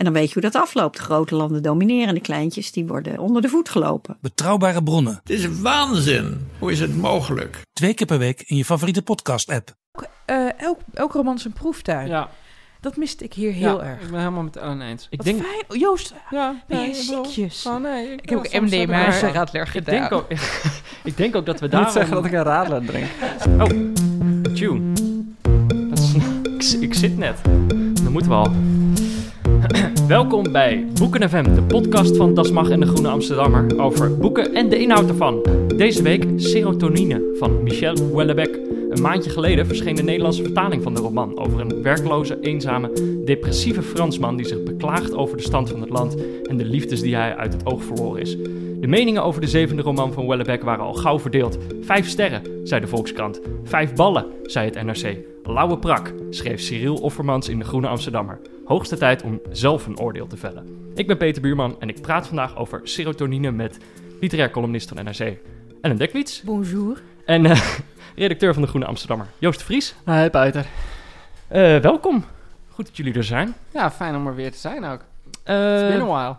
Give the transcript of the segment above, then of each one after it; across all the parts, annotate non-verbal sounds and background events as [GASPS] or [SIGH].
En dan weet je hoe dat afloopt. De grote landen domineren, de kleintjes die worden onder de voet gelopen. Betrouwbare bronnen, Het is waanzin. Hoe is het mogelijk? twee keer per week in je favoriete podcast-app. Eh, elk, elk roman is een proeftuin. Ja, Dat miste ik hier heel ja, erg. Ik ben helemaal met Ellen eens. Ik Wat denk. fijn. Oh, Joost, Ja, ben nee, ik ziekjes? Oh nee. Ik, ik heb ook ik MDMA een- Radler Ik gedaan. denk, ook, [LAUGHS] ik denk ook dat we Ik daar. moet zeggen dat ik een radler drink. Oh, tune. Dat is, ik, [LAUGHS] ik zit net. Dan moeten we al. [CLEARS THROAT] Welkom bij Boeken FM, de podcast van Das Mag en de Groene Amsterdammer over boeken en de inhoud ervan. Deze week Serotonine van Michel Houellebecq. Een maandje geleden verscheen de Nederlandse vertaling van de roman over een werkloze, eenzame, depressieve Fransman die zich beklaagt over de stand van het land en de liefdes die hij uit het oog verloren is. De meningen over de zevende roman van Houellebecq waren al gauw verdeeld. Vijf sterren, zei de Volkskrant. Vijf ballen, zei het NRC. Lauwe prak, schreef Cyril Offermans in de Groene Amsterdammer. Hoogste tijd om zelf een oordeel te vellen. Ik ben Peter Buurman en ik praat vandaag over serotonine met literair columnist van NRC. Ellen Dekwits Bonjour. en eh, [LAUGHS] redacteur van de Groene Amsterdammer, Joost de Vries. Hey Peter. Eh, welkom. Goed dat jullie er zijn. Ja, fijn om er weer te zijn ook. Eh, It's been a while.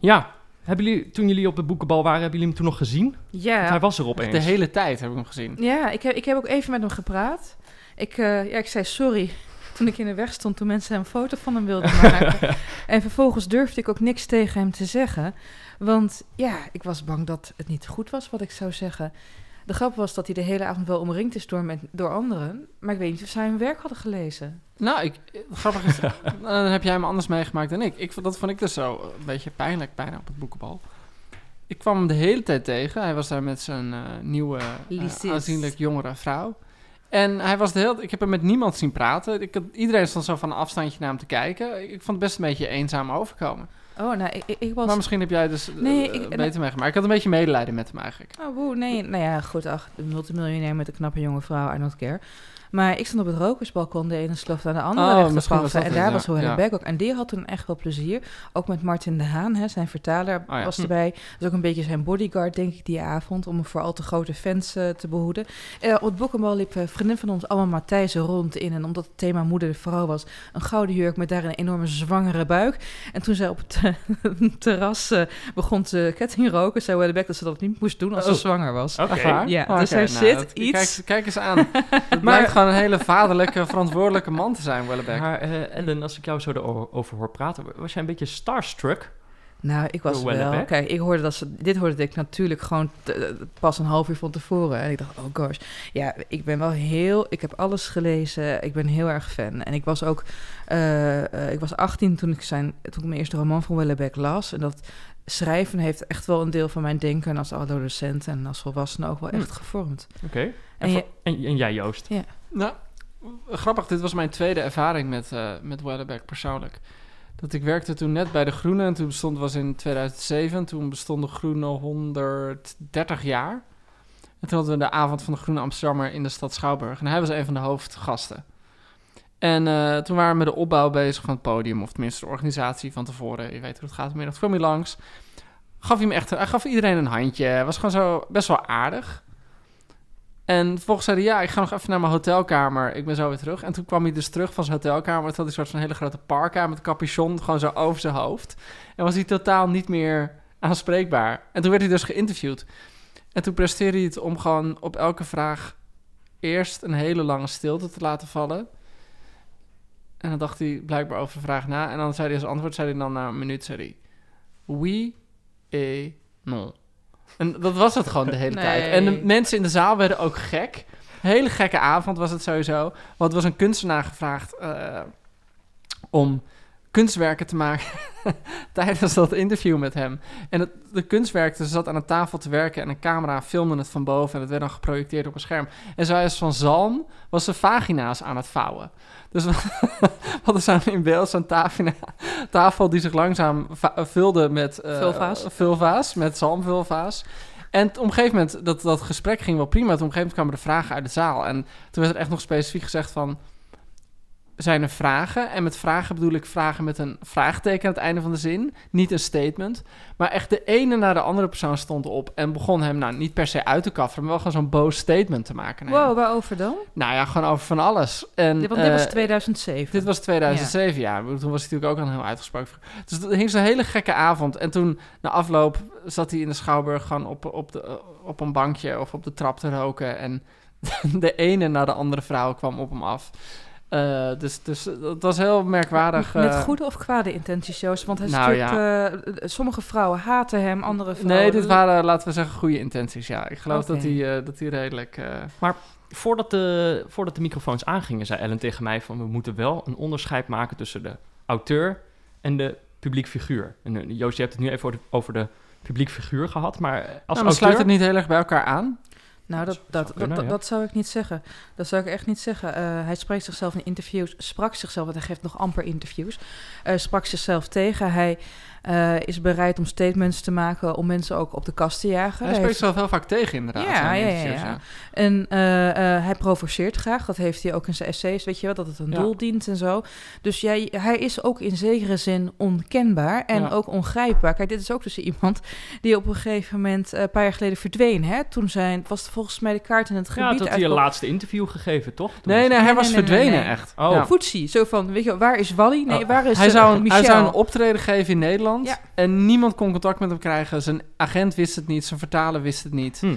ja, hebben jullie, toen jullie op de boekenbal waren, hebben jullie hem toen nog gezien? Want Ja, Hij was er opeens. De hele tijd heb ik hem gezien. ja ik, heb, ik heb ook even met hem gepraat. Ik, eh, ja, ik zei sorry toen ik in de weg stond toen mensen een foto van hem wilden maken. [LAUGHS] en vervolgens durfde ik ook niks tegen hem te zeggen. Want ja, ik was bang dat het niet goed was wat ik zou zeggen. De grap was dat hij de hele avond wel omringd is door, met, door anderen. Maar ik weet niet of zij hun werk hadden gelezen. Nou, ik, grappig is, [LAUGHS] dan heb jij hem anders meegemaakt dan ik. ik. vond- Dat vond ik dus zo een beetje pijnlijk bijna op het boekenbal. Ik kwam hem de hele tijd tegen. Hij was daar met zijn eh, nieuwe, Lysis. aanzienlijk jongere vrouw. En hij was de hele... Ik heb hem met niemand zien praten. Ik had, iedereen stond zo van een afstandje naar hem te kijken. Ik, vond het best een beetje eenzaam overkomen. Oh, nou, ik, ik- was... Maar misschien heb jij dus eh, Nee, eh, ik- beter meegemaakt. Ik had een beetje medelijden met hem eigenlijk. Oh, woe, nee. Nou ja, goed, ach, de multimiljonair met een knappe jonge vrouw, I don't care. Maar ik stond op het rokersbalkon, de ene sloft aan de andere Oh, was En daar ja, was Hoelle ja. Beck ook. En die had toen echt wel plezier. Ook met Martin de Haan, hè, zijn vertaler, Oh ja. was Hm. erbij. Dat is ook een beetje zijn bodyguard, denk ik, die avond. Om voor al te grote fans eh, te behoeden. Eh, op het boekenbal liep een vriendin van ons, allemaal Matthijs, rond in. En omdat het thema moeder de vrouw was, een gouden jurk met daar een enorme zwangere buik. En toen zij op het eh, [LAUGHS] terras eh, begon te kettingroken, zei Hoelle Beck dat ze dat niet moest doen als ze Oh. zwanger was. Oké. Ja, dus er nou, zit dat- iets- Kijk, kijk eens aan. [LAUGHS] Blijkt gewoon een hele vaderlijke, verantwoordelijke man te zijn, Wellebeck. Maar eh, Ellen, als ik jou zo erover hoor praten, was jij een beetje starstruck? Nou, ik was wel. Kijk, ik hoorde dat ze. Dit hoorde ik natuurlijk gewoon te- pas een half uur van tevoren. En ik dacht, oh gosh. Ja, ik ben wel heel. Ik heb alles gelezen. Ik ben heel erg fan. En ik was ook. eh, eh, ik was 18 toen ik, zijn, toen ik mijn eerste roman van Wellebeck las. En dat schrijven heeft echt wel een deel van mijn denken als adolescent en als volwassene ook wel Hm. echt gevormd. Oké. En, En en, en jij, Joost? Nou, grappig, dit was mijn tweede ervaring met, eh met persoonlijk. Dat ik werkte toen net bij De Groene en toen bestond, was in 2007, toen bestond De Groene 130 jaar. En toen hadden we de avond van De Groene Amsterdammer in de stad Schouwburg. En hij was een van de hoofdgasten. En eh, toen waren we met de opbouw bezig van het podium, of tenminste de organisatie van tevoren. Je weet hoe het gaat, middag kwam hij langs. Gaf hij, hem echt, hij gaf iedereen een handje. Was gewoon zo best wel aardig. En vervolgens zei hij, ja, ik ga nog even naar mijn hotelkamer. Ik ben zo weer terug. En toen kwam hij dus terug van zijn hotelkamer. Toen had een soort van hele grote parka met capuchon gewoon zo over zijn hoofd. En was hij totaal niet meer aanspreekbaar. En toen werd hij dus geïnterviewd. En toen presteerde hij het om gewoon op elke vraag eerst een hele lange stilte te laten vallen. En dan dacht hij blijkbaar over de vraag na. En dan zei hij als antwoord, zei hij dan na een minuut, zei hij... Oui et non. En dat was het gewoon de hele Nee. tijd. En de mensen in de zaal werden ook gek. Hele gekke avond was het sowieso. Want er was een kunstenaar gevraagd eh, om kunstwerken te maken [LAUGHS] tijdens dat interview met hem. En het, de kunstwerker zat aan een tafel te werken en een camera filmde het van boven en het werd dan geprojecteerd op een scherm. En zij als van zalm was ze vagina's aan het vouwen. Dus we hadden zo'n in beeld zo'n tafina- tafel die zich langzaam va- vulde met... eh, Vulva's. vulva's, met zalmvulva's. En op een gegeven moment, dat, dat gesprek ging wel prima. Toen op een gegeven moment kwamen de vragen uit de zaal. En toen werd er echt nog specifiek gezegd van... Zijn er vragen? En met vragen bedoel ik vragen met een vraagteken aan het einde van de zin. Niet een statement. Maar echt de ene na de andere persoon stond op en begon hem nou niet per se uit te kafferen, maar wel gewoon zo'n boos statement te maken. hem. Wow, waarover dan? Nou ja, gewoon over van alles. En, Dit- Want dit was eh, 2007. dit was 2007, ja. Toen was hij natuurlijk ook al een heel uitgesproken. Dus het hing zo'n hele gekke avond. En toen, na afloop, zat hij in de Schouwburg gewoon op, op, de, op een bankje of op de trap te roken. En [LAUGHS] de ene na de andere vrouw kwam op hem af. Eh, dus, dus dat was heel merkwaardig. Met eh. goede of kwade intenties, Joost? Want hij Nou, natuurlijk, eh, sommige vrouwen haten hem, andere vrouwen... Nee, dit waren, laten we zeggen, goede intenties. Ja, ik geloof dat hij eh, dat hij redelijk. eh, Voordat de, voordat de microfoons aangingen, zei Ellen tegen mij van... we moeten wel een onderscheid maken tussen de auteur en de publiek figuur. En Joost, je hebt het nu even over de, over de publiek figuur gehad, maar als nou, dan auteur... sluit het niet heel erg bij elkaar aan. Nou, dat, Zou dat, dat, kunnen, dat, ja. dat zou ik niet zeggen. Dat zou ik echt niet zeggen. Eh, hij spreekt zichzelf in interviews, sprak zichzelf, want hij geeft nog amper interviews, eh, sprak zichzelf tegen. Hij eh, is bereid om statements te maken, om mensen ook op de kast te jagen. Hij spreekt zichzelf heel vaak tegen, inderdaad. Ja, ja, ja, ja. En eh, eh, hij provoceert graag. Dat heeft hij ook in zijn essays, weet je wel, dat het een Ja. doel dient en zo. Dus jij, hij is ook in zekere zin onkenbaar en Ja. ook ongrijpbaar. Kijk, dit is ook dus iemand die op een gegeven moment, eh, een paar jaar geleden verdween. Hè? Toen zijn, was volgens mij de kaart in het Ja, gebied toen had hij een laatste interview gegeven, toch? Toen Nee, nee, hij Nee, was nee, verdwenen, nee, nee. echt. Oh. Ja. Footsie, zo van, weet je wel, waar is Wally? Nee, Oh. waar is Hij zou, een, Michel? hij zou een optreden geven in Nederland. Ja. En niemand kon contact met hem krijgen. Zijn agent wist het niet. Zijn vertaler wist het niet. Hm.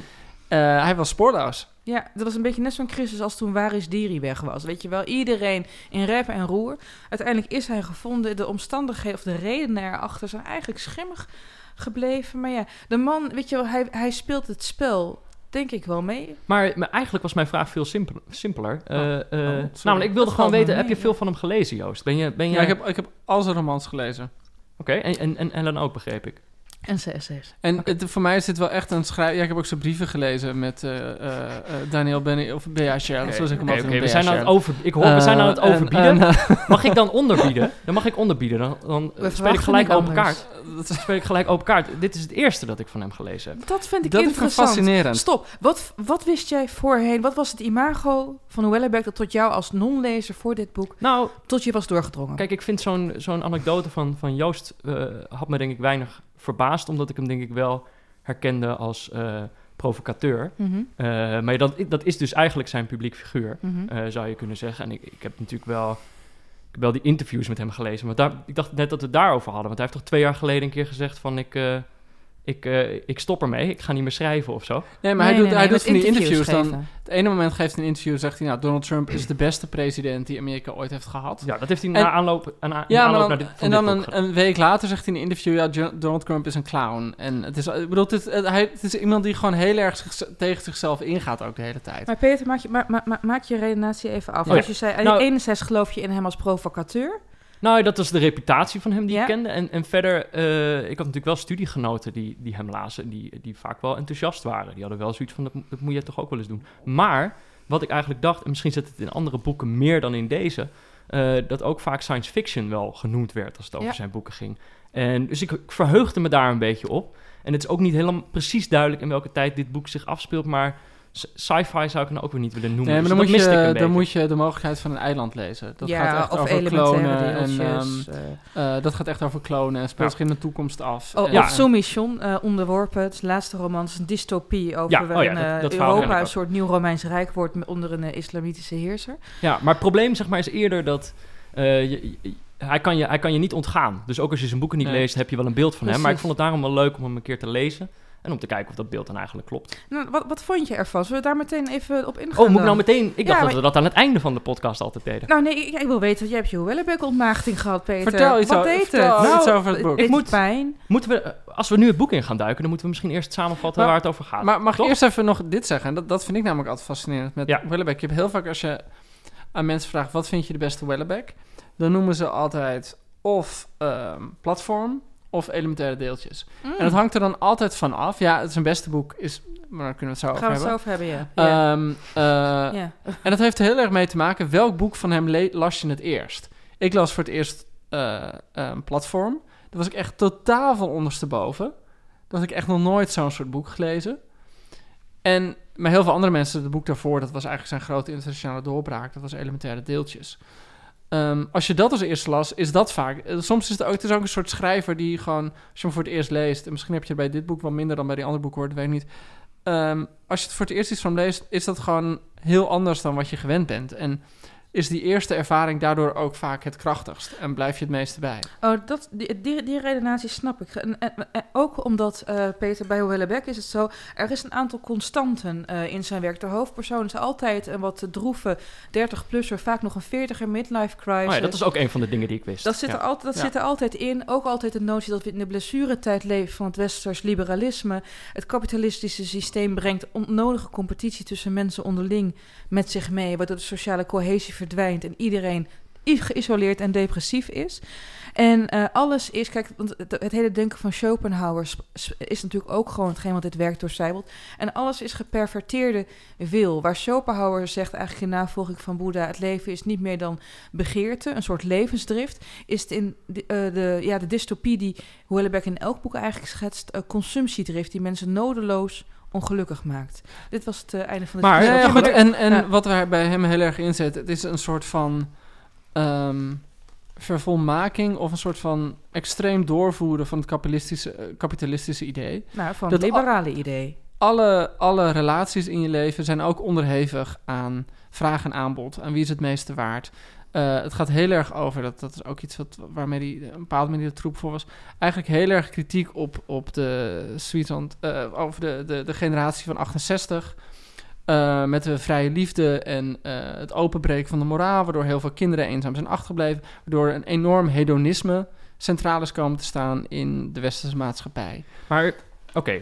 Eh, hij was spoorloos. Ja, dat was een beetje net zo'n crisis als toen Waar is Diri weg was. Weet je wel, iedereen in rep en roer. Uiteindelijk is hij gevonden. De omstandigheden of de redenen erachter zijn eigenlijk schimmig gebleven. Maar ja, de man, weet je wel, hij, hij speelt het spel, denk ik wel mee. Maar, maar eigenlijk was mijn vraag veel simpel- simpeler. Eh, eh, sorry. namelijk, ik wilde Dat gewoon weten, heb je veel ja. van hem gelezen, Joost? Ben je, ben je... Ja, ik heb, ik heb al zijn romans gelezen. Oké, en, en, en Ellen ook, begreep ik. En zijn essays. En het, voor mij is dit wel echt een schrijf... Ja, ik heb ook zijn brieven gelezen met eh, eh, eh, Daniel Benny... Of B.A. Shell, zoals ik hem noem, we zijn aan het over... Ik hoor, we zijn aan het en- overbieden. en, [LAUGHS] Mag ik dan onderbieden? Dan mag ik onderbieden. Dan, dan We speel ik gelijk open anders. kaart. Dan speel ik gelijk open kaart. Dit is het eerste dat ik van hem gelezen heb. Dat vind ik dat vind ik interessant. fascinerend. Stop. Wat, wat wist jij voorheen? Wat was het imago van Wellebeck dat tot jou als non-lezer voor dit boek Nou, tot je was doorgedrongen? kijk, ik vind zo'n zo'n anekdote van, van Joost... eh, had me denk ik weinig verbaasd... omdat ik hem denk ik wel herkende als eh, provocateur. Mhm, Eh, maar dat, dat is dus eigenlijk zijn publiek figuur. mhm. eh, zou je kunnen zeggen. En ik, ik heb natuurlijk wel, ik heb wel die interviews met hem gelezen. Maar daar, ik dacht net dat we het daarover hadden. Want hij heeft toch twee jaar geleden een keer gezegd van... ik, ik, eh, ik stop ermee, ik ga niet meer schrijven of zo. Nee, maar hij doet, hij doet van die interviews dan... Het ene moment geeft hij een interview, zegt hij... Nou, Donald Trump is de beste president die Amerika ooit heeft gehad. Ja, dat heeft hij En- na aanloop, aan, Ja, maar aanloop dan, naar dit, en dan een, week later zegt hij in een interview... Ja, Donald Trump is een clown. En het is, ik bedoel, het, het, hij, het is iemand die gewoon heel erg zich- tegen zichzelf ingaat ook de hele tijd. Maar Peter, maak je, ma- ma- ma- maak je redenatie even af. Oh ja. Als je zei, Nou- enerzijds geloof je in hem als provocateur. Nou, dat was de reputatie van hem die Ja. ik kende. En, en verder, eh, ik had natuurlijk wel studiegenoten die, die hem lazen... Die, die vaak wel enthousiast waren. Die hadden wel zoiets van, dat, mo- dat moet je toch ook wel eens doen. Maar, wat ik eigenlijk dacht... en misschien zit het in andere boeken meer dan in deze... eh, dat ook vaak science fiction wel genoemd werd als het over Ja. zijn boeken ging. En dus ik, ik verheugde me daar een beetje op. En het is ook niet helemaal precies duidelijk in welke tijd dit boek zich afspeelt... maar sci-fi zou ik nou ook weer niet willen noemen. Nee, maar Dus dan moet, je, dan moet je de mogelijkheid van een eiland lezen. Dat ja, gaat echt of over elementaire klonen. En, ehm, eh. eh, dat gaat echt over klonen en speelt Ja. zich in de toekomst af. Oh, En- ja. Of Soumission, eh, onderworpen. Het laatste roman is een dystopie over Ja, oh dat- Europa een soort nieuw Romeins Rijk wordt onder een islamitische heerser. Ja, maar het probleem zeg maar, is eerder dat eh, je, je- hij, kan je, hij kan je niet ontgaan. Dus ook als je zijn boeken niet Nee. leest, heb je wel een beeld van hem. Maar ik vond het daarom wel leuk om hem een keer te lezen. En om te kijken of dat beeld dan eigenlijk klopt. Nou, wat, wat vond je ervan? Zullen we daar meteen even op ingaan? Oh, moet ik nou meteen... Ik Ja, dacht dat we dat aan het einde van de podcast altijd deden. Nou nee, ik, ik wil weten, jij hebt je Wellebeck-ontmaagding gehad, Peter. Vertel iets Wat over- deed vertel het? iets over het boek. Ik moet pijn. Moeten we, eh, als we nu het boek in gaan duiken, dan moeten we misschien eerst samenvatten Maar- waar het over gaat. Maar mag ik eerst even nog dit zeggen? En Dat, dat vind ik namelijk altijd fascinerend met Ja. Je hebt heel vaak als je aan mensen vraagt... wat vind je de beste Wellebeck? Dan noemen ze altijd of ehm, platform of elementaire deeltjes. Mm. En dat hangt er dan altijd van af. Ja, het zijn beste boek is... Maar daar kunnen we het zo Gaan we over het zo hebben. over hebben, ja. Ehm, eh. En dat heeft er heel erg mee te maken... welk boek van hem las je het eerst? Ik las voor het eerst eh, een platform. Daar was ik echt totaal van ondersteboven. Dat had ik echt nog nooit zo'n soort boek gelezen. En maar heel veel andere mensen, het boek daarvoor, dat was eigenlijk zijn grote internationale doorbraak. Dat was elementaire deeltjes. Ehm, als je dat als eerste las, is dat vaak. eh, Soms is het ook, het een soort schrijver die gewoon, als je hem voor het eerst leest, en misschien heb je het bij dit boek wel minder dan bij die andere boeken hoor, dat weet ik niet. Ehm, als je het voor het eerst iets van leest, is dat gewoon heel anders dan wat je gewend bent. En is die eerste ervaring daardoor ook vaak het krachtigst en blijf je het meeste bij. Oh, dat, die, die, die redenatie snap ik. En, en- en ook omdat, eh, Peter, bij is het zo... er is een aantal constanten eh, in zijn werk. De hoofdpersoon is altijd een wat droeve 30-plusser... vaak nog een 40er midlife crisis. Oh ja, dat is ook een van de dingen die ik wist. Dat, zit, Ja. er altijd, dat Ja. zit er altijd in. Ook altijd de notie dat we in de blessuretijd leven van het westers liberalisme. Het kapitalistische systeem brengt onnodige competitie tussen mensen onderling met zich mee, waardoor de sociale cohesie verdwijnt en iedereen geïsoleerd en depressief is. En eh, alles is, kijk, want het, hele denken van Schopenhauer is natuurlijk ook gewoon hetgeen wat dit werk doorcijpelt. En alles is geperverteerde wil. Waar Schopenhauer zegt eigenlijk in navolging van Boeddha, het leven is niet meer dan begeerte, een soort levensdrift, is het in de, eh, de, ja, de dystopie die Houellebecq in elk boek eigenlijk schetst, eh, consumptiedrift, die mensen nodeloos ongelukkig maakt. Dit was het eh, einde van de Maar- Ja, ja, discussie. goed. En, en Ja. wat er bij hem heel erg in zit, het is een soort van ehm, vervolmaking of een soort van extreem doorvoeren van het kapitalistische, eh, kapitalistische idee. Nou, van het liberale idee. Alle, alle relaties in je leven zijn ook onderhevig aan vraag en aanbod. Aan wie is het meeste waard? Eh, het gaat heel erg over, dat, dat is ook iets wat, waarmee hij een bepaalde manier de troep voor was. Eigenlijk heel erg kritiek op, op de, Zwitserland, eh, over de, de, de generatie van 68. eh, met de vrije liefde en eh, het openbreken van de moraal, waardoor heel veel kinderen eenzaam zijn achtergebleven. Waardoor een enorm hedonisme centraal is komen te staan in de westerse maatschappij. Maar oké,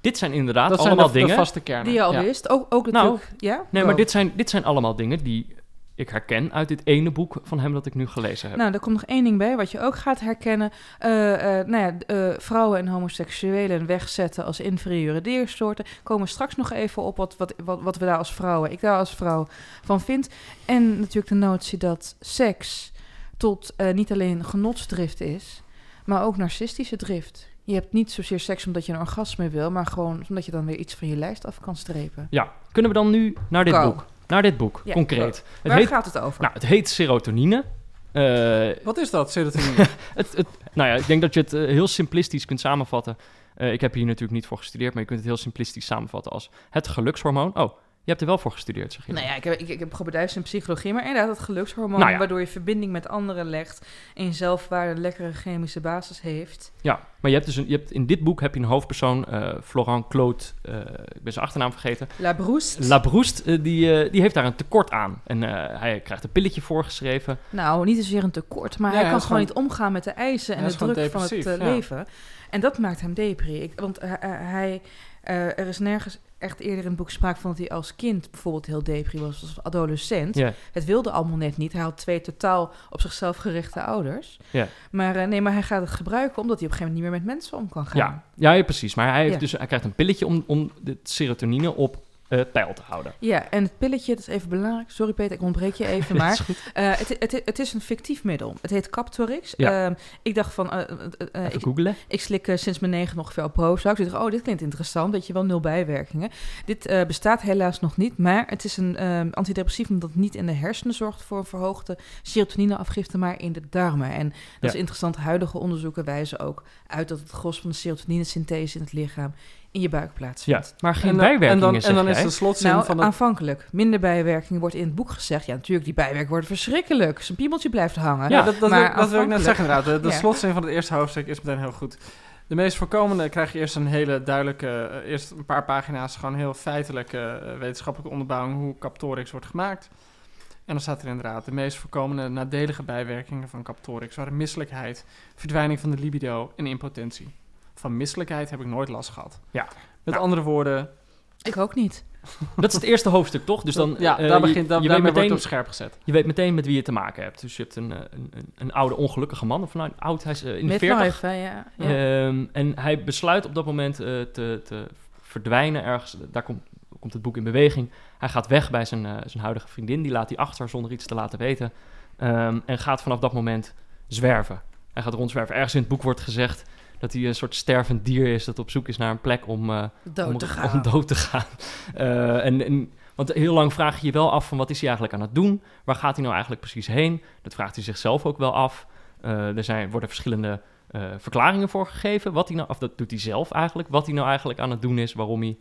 dit zijn inderdaad dat zijn allemaal de, de dingen. vaste kernen. Die je al Ja. wist. Ook, ook Nou, natuurlijk, ja? nee, Go. maar dit zijn, dit zijn allemaal dingen die ik herken uit dit ene boek van hem dat ik nu gelezen heb. Nou, er komt nog één ding bij, wat je ook gaat herkennen. Eh, nou ja, eh, vrouwen en homoseksuelen wegzetten als inferieure diersoorten. Komen we straks nog even op wat, wat, wat, wat we daar als vrouwen, ik daar als vrouw van vind. En natuurlijk de notie dat seks tot niet alleen genotsdrift is, maar ook narcistische drift. Je hebt niet zozeer seks omdat je een orgasme wil, maar gewoon omdat je dan weer iets van je lijst af kan strepen. Ja, kunnen we dan nu naar dit Go. boek? Naar dit boek, Ja. concreet. Het Waar heet, gaat het over? nou, het heet serotonine. Eh, Wat is dat, serotonine? [LAUGHS] het, het, nou ja, ik denk dat je het eh, heel simplistisch kunt samenvatten. Eh, ik heb hier natuurlijk niet voor gestudeerd, maar je kunt het heel simplistisch samenvatten als het gelukshormoon. Oh, je hebt er wel voor gestudeerd, zeg je. Nou ja, ik heb, ik, ik heb gebeduisd in psychologie, maar inderdaad het gelukshormoon, Nou ja. waardoor je verbinding met anderen legt en zelfwaarde een lekkere chemische basis heeft. Ja, maar je hebt dus een, je hebt, in dit boek heb je een hoofdpersoon, eh, Florent Claude, eh, ik ben zijn achternaam vergeten. La Brouste. Labroest, eh, die, eh, die heeft daar een tekort aan. En eh, hij krijgt een pilletje voorgeschreven. Nou, niet zozeer een tekort, maar Ja, hij kan gewoon gewoon- niet omgaan met de eisen en de druk van het ja. leven. En dat maakt hem depri. Ik, want hij, hij, eh, er is nergens echt eerder in het boek sprake van dat hij als kind bijvoorbeeld heel depri was, als adolescent. Het wilde allemaal net niet. Hij had twee totaal op zichzelf gerichte ouders. Maar eh, nee, maar hij gaat het gebruiken omdat hij op een gegeven moment niet meer met mensen om kan gaan. Ja, ja, ja, precies. Maar hij, heeft dus, hij krijgt een pilletje om, om de serotonine op eh peil te houden. Ja, en het pilletje, dat is even belangrijk. Sorry Peter, ik ontbreek je even, [LAUGHS] maar eh, het, het, het is een fictief middel. Het heet Captorix. Ja. Ehm, ik dacht van, eh, Even ik, googlen. ik slik sinds mijn negen nog veel Prozac. Dus ik dacht, oh, dit klinkt interessant. Weet je wel, nul bijwerkingen. Dit bestaat helaas nog niet, maar het is een ehm, antidepressief omdat niet in de hersenen zorgt voor een verhoogde serotonineafgifte, maar in de darmen. En dat Ja. is interessant. Huidige onderzoeken wijzen ook uit dat het gros van de serotoninesynthese in het lichaam in je buik Ja, plaatsvindt. maar geen en dan, bijwerkingen, en dan, zeg en dan is de slotzin Nou, van het... aanvankelijk. Minder bijwerkingen wordt in het boek gezegd. Ja, natuurlijk, die bijwerkingen worden verschrikkelijk. Zijn piemeltje blijft hangen. Ja, dat, dat, maar wil, ik- dat wil ik net zeggen inderdaad. De, de Ja. slotzin van het eerste hoofdstuk is meteen heel goed. De meest voorkomende krijg je eerst een hele duidelijke... eh, eerst een paar pagina's, gewoon heel feitelijke eh, wetenschappelijke onderbouwing... hoe Captorix wordt gemaakt. En dan staat er inderdaad... de meest voorkomende nadelige bijwerkingen van Captorix... waren misselijkheid, verdwijning van de libido en impotentie. Van misselijkheid heb ik nooit last gehad. Ja. Met Nou. andere woorden... Ik ook niet. Dat is het eerste hoofdstuk, toch? Dus dan, ja, eh, daar begint, daar, je, weet daarmee wordt meteen, het op scherp gezet. je weet meteen met wie je te maken hebt. Dus je hebt een, eh, een, een, een oude ongelukkige man, of nou, oud, hij is eh, in de 40. Midlife, hè, ja. ja. Ehm, en hij besluit op dat moment eh, te, te verdwijnen ergens. Daar komt, komt het boek in beweging. Hij gaat weg bij zijn, eh, zijn huidige vriendin. Die laat hij achter zonder iets te laten weten. Ehm, en gaat vanaf dat moment zwerven. Hij gaat rondzwerven. Ergens in het boek wordt gezegd dat hij een soort stervend dier is dat op zoek is naar een plek om, eh, Dood om, te om gaan. [LAUGHS] dood te gaan. Eh, en, en, want heel lang vraag je je wel af van wat is hij eigenlijk aan het doen? Waar gaat hij nou eigenlijk precies heen? Dat vraagt hij zichzelf ook wel af. Eh, er zijn, worden verschillende verklaringen voor gegeven. Wat hij nou, of dat doet hij zelf eigenlijk. Wat hij nou eigenlijk aan het doen is. Waarom hij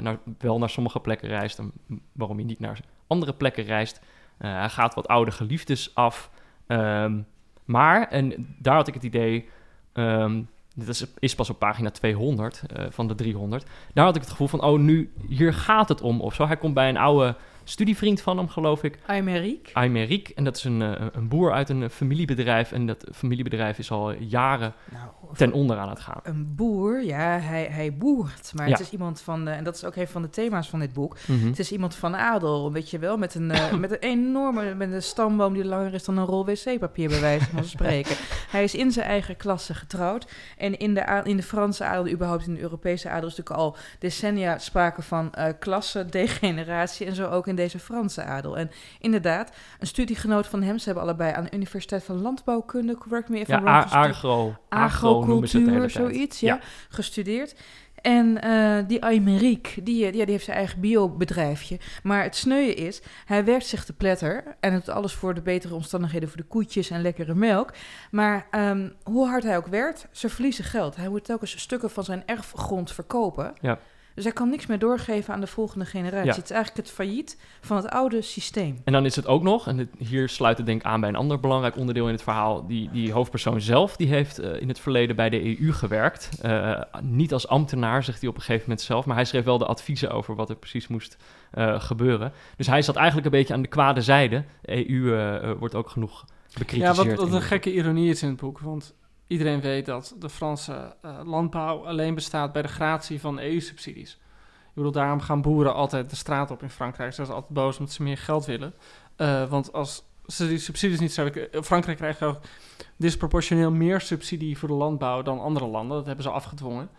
naar, wel naar sommige plekken reist. En waarom hij niet naar andere plekken reist. Hij gaat wat oude geliefdes af. Ehm, maar, en daar had ik het idee. ehm, dit is, is pas op pagina 200 eh, van de 300. Daar had ik het gevoel van, oh, nu, hier gaat het om of zo. Hij komt bij een oude studievriend van hem, geloof ik. Aymeric. Aymeric. En dat is een, eh, een boer uit een familiebedrijf. En dat familiebedrijf is al jaren Nou, ten onder aan het gaan. een boer, ja, hij, hij boert. Maar Ja. het is iemand van, de, en dat is ook een van de thema's van dit boek. Mhm. Het is iemand van adel, weet je wel, met een, eh, [COUGHS] met een enorme met een stamboom die langer is dan een rol wc-papier, bij wijze van spreken. [LAUGHS] Hij is in zijn eigen klasse getrouwd. En in de, in de Franse adel, überhaupt in de Europese adel, is natuurlijk al decennia sprake van eh klassendegeneratie. En zo ook in deze Franse adel. En inderdaad, een studiegenoot van hem, ze hebben allebei aan de Universiteit van Landbouwkunde, correct me if Ja, agro. Agrocultuur, zoiets, ja, Ja. gestudeerd. En eh, die Aymeric, die, eh, ja, die heeft zijn eigen biobedrijfje. Maar het sneuien is, hij werkt zich te pletter... en het alles voor de betere omstandigheden voor de koetjes en lekkere melk. Maar ehm, hoe hard hij ook werkt, ze verliezen geld. Hij moet telkens stukken van zijn erfgrond verkopen. Ja. Dus hij kan niks meer doorgeven aan de volgende generatie. Ja. Het is eigenlijk het failliet van het oude systeem. En dan is het ook nog, en dit- hier sluit het denk ik aan bij een ander belangrijk onderdeel in het verhaal. Die, die hoofdpersoon zelf, die heeft eh, in het verleden bij de EU gewerkt. Eh, niet als ambtenaar, zegt hij op een gegeven moment zelf. Maar hij schreef wel de adviezen over wat er precies moest eh, gebeuren. Dus hij zat eigenlijk een beetje aan de kwade zijde. De EU wordt ook genoeg Ja, bekritiseerd. wat, wat in een gekke ironie is in het boek. Want iedereen weet dat de Franse eh, landbouw alleen bestaat bij de gratie van EU-subsidies. Ik bedoel, daarom gaan boeren altijd de straat op in Frankrijk. Ze zijn altijd boos omdat ze meer geld willen. Eh, want als ze die subsidies niet zouden... Frankrijk krijgt ook disproportioneel meer subsidie voor de landbouw dan andere landen. Dat hebben ze afgedwongen.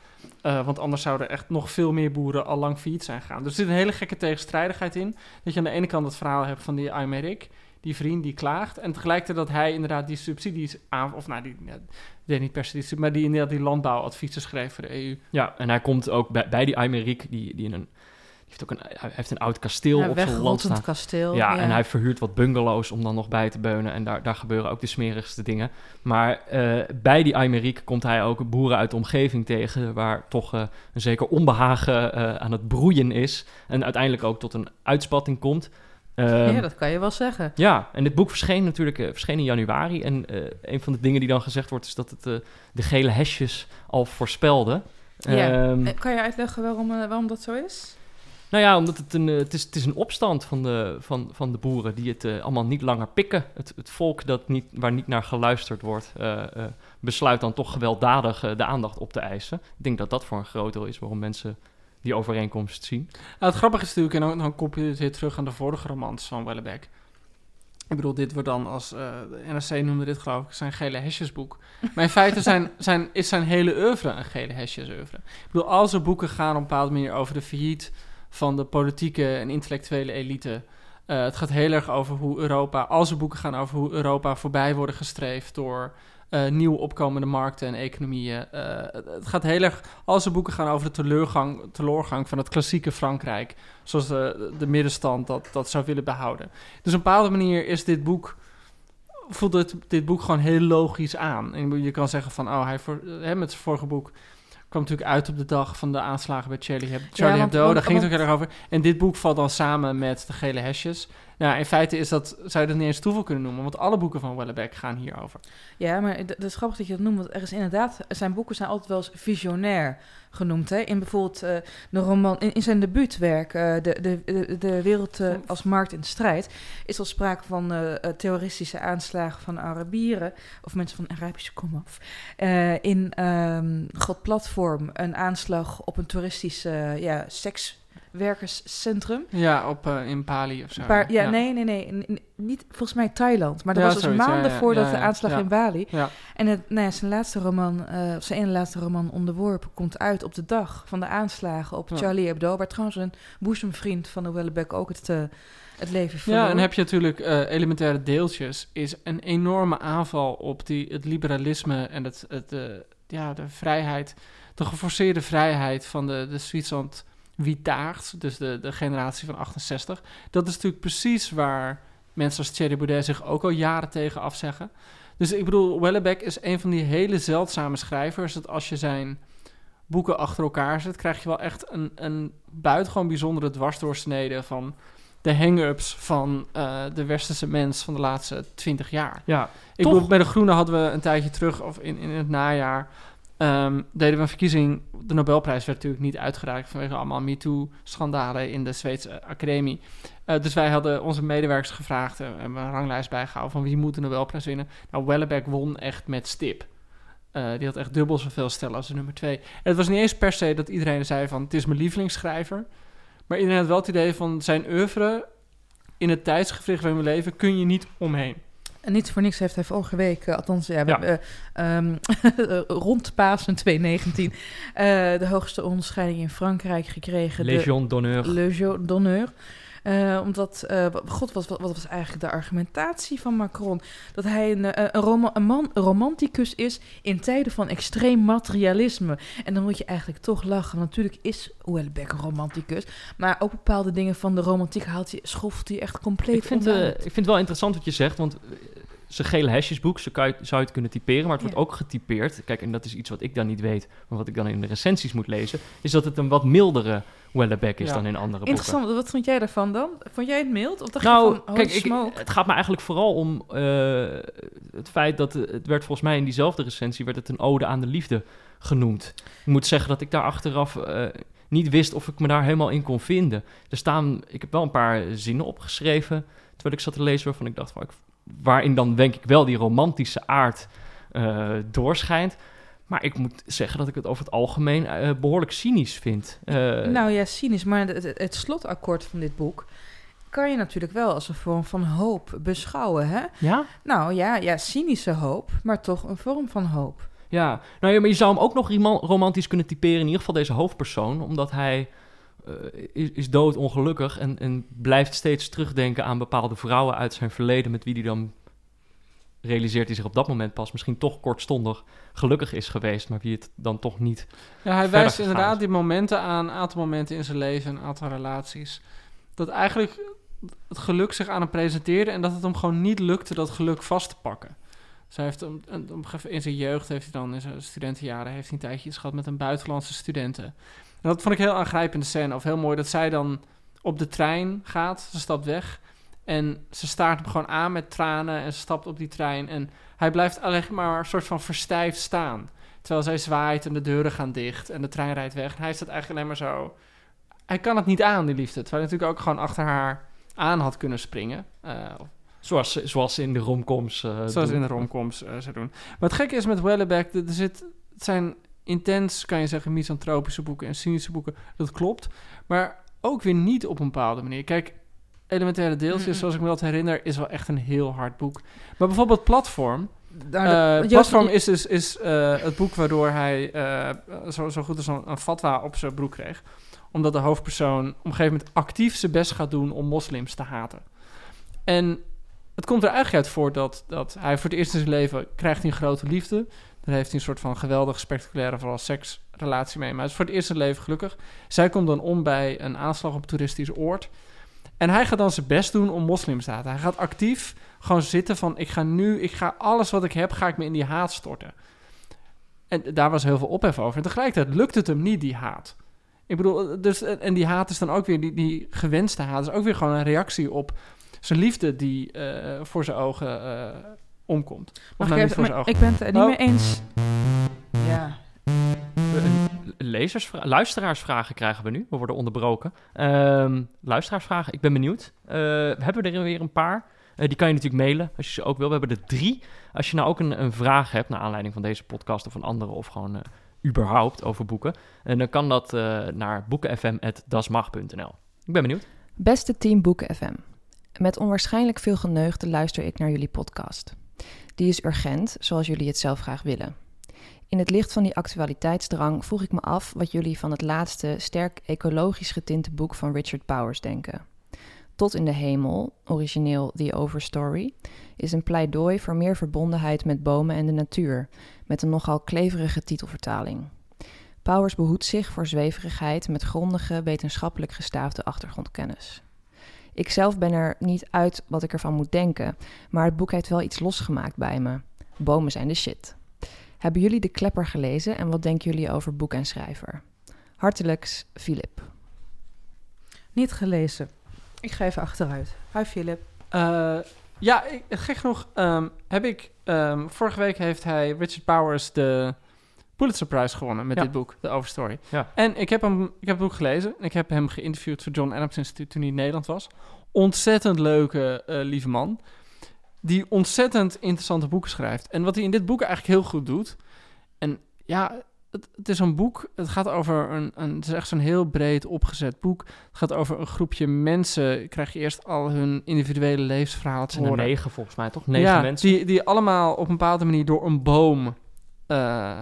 Eh, want anders zouden echt nog veel meer boeren al lang failliet zijn gaan. Dus er zit een hele gekke tegenstrijdigheid in. Dat je aan de ene kant het verhaal hebt van die Aymeric, die vriend die klaagt. En tegelijkertijd dat hij inderdaad die subsidies aan... Of nou, die, ja, weet niet per se die sub- maar die inderdaad die landbouwadviezen schreef voor de EU. Ja, en hij komt ook bij, bij die Aymeric, die, die in een... Heeft ook een, hij heeft een oud kasteel Ja, op zijn land staan. kasteel. Ja, en hij verhuurt wat bungalows om dan nog bij te beunen. En daar, daar gebeuren ook de smerigste dingen. Maar eh, bij die Aymeric komt hij ook boeren uit de omgeving tegen... waar toch eh, een zeker onbehagen eh, aan het broeien is. En uiteindelijk ook tot een uitspatting komt. Ehm, ja, dat kan je wel zeggen. ja, en dit boek verscheen natuurlijk eh, verscheen in januari. En eh, een van de dingen die dan gezegd wordt... is dat het eh, de gele hesjes al voorspelde. Ja. Ehm, Eh, Kan je uitleggen waarom, waarom dat zo is? nou ja, omdat het een, het, is, het is een opstand van de, van, van de boeren die het allemaal niet langer pikken. Het, het volk dat niet, waar niet naar geluisterd wordt, besluit dan toch gewelddadig de aandacht op te eisen. Ik denk dat dat voor een groot deel is waarom mensen die overeenkomst zien. Nou, het grappige is natuurlijk, en dan, dan kopje je het weer terug aan de vorige romans van Wellebeck. Ik bedoel, dit wordt dan als, eh, de NRC noemde dit geloof ik, zijn gele hesjesboek. Maar in feite zijn, [LAUGHS] zijn, is zijn hele oeuvre een gele hesjes oeuvre. Ik bedoel, al zijn boeken gaan op een bepaalde manier over de failliet van de politieke en intellectuele elite. Eh, het gaat heel erg over hoe Europa, al zijn boeken gaan over hoe Europa voorbij worden gestreefd door eh, nieuw opkomende markten en economieën. Eh, het, gaat heel erg, al zijn boeken gaan over de teleurgang, teleurgang van het klassieke Frankrijk, zoals de, de middenstand dat, dat zou willen behouden. Dus op een bepaalde manier is dit boek, voelt het, dit boek gewoon heel logisch aan. En je kan zeggen van, oh, hij voor, hè, met zijn vorige boek kwam natuurlijk uit op de dag van de aanslagen bij Charlie, want- Hebdo. want- Daar ging het ook heel erg over. En dit boek valt dan samen met de gele hesjes. Nou, in feite is dat, zou je dat niet eens toeval kunnen noemen, want alle boeken van Wellebeck gaan hierover. Ja, maar het is grappig dat je dat noemt, want er is inderdaad, zijn boeken zijn altijd wel eens visionair genoemd. Hè? In bijvoorbeeld eh, de roman, in, in zijn debuutwerk, eh, de, de, de, de wereld eh, als markt in strijd, is al sprake van terroristische aanslagen van Arabieren, of mensen van Arabische komaf. In ehm God Platform een aanslag op een toeristische ja, seks werkerscentrum. Ja, op, eh, in Bali of zo. Paar, ja, nee, nee, nee. Niet volgens mij Thailand. Maar dat Ja, was dus maanden voordat de aanslag in Bali. En het, nou ja, zijn laatste roman, eh, of zijn ene laatste roman Onderworpen, komt uit op de dag van de aanslagen op. Charlie Hebdo. Waar trouwens een boezemvriend van de Wellebeck ook het, eh, het leven verloor. Ja, en heb je natuurlijk eh, elementaire deeltjes, is een enorme aanval op die, het liberalisme en het, het, eh, ja, de vrijheid, de geforceerde vrijheid van de, de Zwitserland Wietaard, dus de, de generatie van 68. Dat is natuurlijk precies waar mensen als Thierry Baudet zich ook al jaren tegen afzeggen. Dus ik bedoel, Wellebeck is een van die hele zeldzame schrijvers, dat als je zijn boeken achter elkaar zet, krijg je wel echt een, een buitengewoon bijzondere dwarsdoorsnede van de hang-ups van eh, de westerse mens van de laatste twintig jaar. Ja, Ik Toch? bedoel, bij de Groenen hadden we een tijdje terug, of in, in het najaar, ehm, deden we een verkiezing. De Nobelprijs werd natuurlijk niet uitgereikt vanwege allemaal MeToo-schandalen in de Zweedse academie. Eh, dus wij hadden onze medewerkers gevraagd en hebben een ranglijst bijgehouden van wie moet de Nobelprijs winnen. Nou, Wellebeck won echt met stip. Eh, die had echt dubbel zoveel stellen als de nummer twee. En het was niet eens per se dat iedereen zei van het is mijn lievelingsschrijver. Maar iedereen had wel het idee van zijn oeuvre in het tijdsgevricht waarin we leven kun je niet omheen. En niet voor niks heeft hij vorige week, eh, althans ja, we Ja. ehm, [LAUGHS] rond Pasen 2019, eh, de hoogste onderscheiding in Frankrijk gekregen. Legion d'honneur. Legion d'honneur. Eh, omdat, eh, god, wat, wat, wat was eigenlijk de argumentatie van Macron? Dat hij een, eh, een, man, een romanticus is in tijden van extreem materialisme. En dan moet je eigenlijk toch lachen. Natuurlijk is Houellebecq een romanticus. Maar ook bepaalde dingen van de romantiek haalt hij, schoffelt hij echt compleet Ik vind, ik vind het wel interessant wat je zegt, want zijn gele hesjesboek, zo kan je, zou je het kunnen typeren, maar het wordt Ja. ook getypeerd. Kijk, en dat is iets wat ik dan niet weet, maar wat ik dan in de recensies moet lezen, is dat het een wat mildere Wellebeck is Ja. dan in andere boeken. Interessant, wat vond jij daarvan dan? Vond jij het mild? Of dacht Nou, je van, oh, kijk, ik, het gaat me eigenlijk vooral om eh, het feit dat het werd volgens mij in diezelfde recensie werd het een ode aan de liefde genoemd. Ik moet zeggen dat ik daar achteraf eh, niet wist of ik me daar helemaal in kon vinden. Er staan, ik heb wel een paar zinnen opgeschreven terwijl ik zat te lezen waarvan ik dacht, van, ik- waarin dan denk ik wel die romantische aard eh, doorschijnt. Maar ik moet zeggen dat ik het over het algemeen eh, behoorlijk cynisch vind. Eh, nou ja, cynisch, maar het, het, slotakkoord van dit boek kan je natuurlijk wel als een vorm van hoop beschouwen, hè? ja? Nou ja, ja, cynische hoop, maar toch een vorm van hoop. Ja, nou ja, maar je zou hem ook nog romantisch kunnen typeren, in ieder geval deze hoofdpersoon, omdat hij eh, is, is doodongelukkig en, en blijft steeds terugdenken aan bepaalde vrouwen uit zijn verleden, met wie hij dan realiseert hij zich op dat moment pas misschien toch kortstondig gelukkig is geweest, maar wie het dan toch niet. Ja, hij wijst inderdaad is. die momenten aan, een aantal momenten in zijn leven, een aantal relaties. Dat eigenlijk het geluk zich aan hem presenteerde en dat het hem gewoon niet lukte dat geluk vast te pakken. Dus hij heeft een- een- in zijn jeugd heeft hij dan, in zijn studentenjaren, heeft hij een tijdje iets gehad met een buitenlandse studenten. En dat vond ik heel aangrijpende scène, of heel mooi, dat zij dan op de trein gaat, ze stapt weg en ze staart hem gewoon aan met tranen en ze stapt op die trein en hij blijft alleen maar een soort van verstijfd staan. Terwijl zij zwaait en de deuren gaan dicht en de trein rijdt weg. En hij staat eigenlijk alleen maar zo... Hij kan het niet aan, die liefde. Terwijl hij natuurlijk ook gewoon achter haar aan had kunnen springen. Eh, Zoals, ze- zoals ze in de romcoms. eh, zoals doen. in de romcoms eh zou doen. Maar het gekke is met Wellebeck... Er zit, het zijn intens, kan je zeggen, misantropische boeken en cynische boeken. Dat klopt. Maar ook weer niet op een bepaalde manier. Kijk, Elementaire Deeltjes, zoals ik me dat herinner... is wel echt een heel hard boek. Maar bijvoorbeeld Platform... Nou, Eh, Platform is dus is, eh, het boek waardoor hij eh, zo, zo goed als een, een fatwa op zijn broek kreeg. Omdat de hoofdpersoon op een gegeven moment actief zijn best gaat doen om moslims te haten. En het komt er eigenlijk uit voort dat, dat hij voor het eerst in zijn leven krijgt een grote liefde. Heeft een soort van geweldig spectaculaire, vooral seksrelatie mee. Maar hij is voor het eerst in leven gelukkig. Zij komt dan om bij een aanslag op toeristisch oord. En hij gaat dan zijn best doen om moslims te haten. Hij gaat actief gewoon zitten van... ik ga nu, ik ga alles wat ik heb, ga ik me in die haat storten. En daar was heel veel ophef over. En tegelijkertijd lukt het hem niet, die haat. Ik bedoel, dus, en die haat is dan ook weer, die, die gewenste haat... is ook weer gewoon een reactie op zijn liefde die eh, voor zijn ogen eh, omkomt. Of Mag nou ik, even- maar ik ben het er niet Oh. mee eens. Ja, Lezersvra- luisteraarsvragen krijgen we nu. We worden onderbroken. Ehm, luisteraarsvragen, ik ben benieuwd. Eh, we hebben er weer een paar. Eh, die kan je natuurlijk mailen als je ze ook wil. We hebben er drie. Als je nou ook een, een vraag hebt naar aanleiding van deze podcast of een andere... of gewoon eh, überhaupt over boeken. En dan kan dat uh, naar boekenfm.dasmag.nl. Ik ben benieuwd. Beste team Boeken FM. Met onwaarschijnlijk veel geneugde luister ik naar jullie podcast. Die is urgent, zoals jullie het zelf graag willen. In het licht van die actualiteitsdrang vroeg ik me af wat jullie van het laatste sterk ecologisch getinte boek van Richard Powers denken. Tot in de hemel, origineel The Overstory, is een pleidooi voor meer verbondenheid met bomen en de natuur, met een nogal kleverige titelvertaling. Powers behoedt zich voor zweverigheid met grondige, wetenschappelijk gestaafde achtergrondkennis. Ik zelf ben er niet uit wat ik ervan moet denken, maar het boek heeft wel iets losgemaakt bij me. Bomen zijn de shit. Hebben jullie De Klepper gelezen en wat denken jullie over boek en schrijver? Hartelijks, Filip. Niet gelezen. Ik ga even achteruit. Hi, Filip. Uh, ja, ik, gek genoeg ehm, heb ik... Ehm, vorige week heeft hij Richard Powers de Pulitzer Prize gewonnen met dit boek, The Overstory. Ja. En ik heb, hem, ik heb het boek gelezen. Ik heb hem geïnterviewd voor John Adams Institute toen hij in Nederland was. Ontzettend leuke, uh, lieve man. Die ontzettend interessante boeken schrijft. En wat hij in dit boek eigenlijk heel goed doet... En ja, het, het, is een boek. Het gaat over een, een. Het is echt zo'n heel breed opgezet boek. Het gaat over een groepje mensen. Krijg je eerst al hun individuele levensverhaal te horen. negen volgens mij, toch? Negen ja, mensen. Die, die allemaal op een bepaalde manier door een boom. Uh,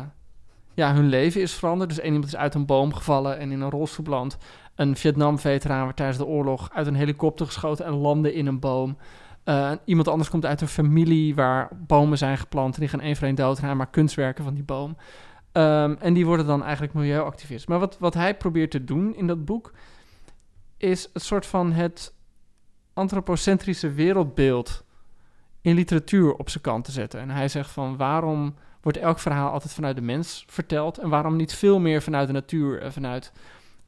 ja, hun leven is veranderd. Dus één iemand is uit een boom gevallen en in een rolstoel beland. Een Vietnam-veteraan werd tijdens de oorlog uit een helikopter geschoten en landde in een boom. Uh, iemand anders komt uit een familie waar bomen zijn geplant en die gaan één voor één dood maar kunstwerken van die boom. Um, en die worden dan eigenlijk milieuactivist. Maar wat, wat hij probeert te doen in dat boek is het soort van het antropocentrische wereldbeeld in literatuur op zijn kant te zetten. En hij zegt van waarom wordt elk verhaal altijd vanuit de mens verteld en waarom niet veel meer vanuit de natuur en vanuit,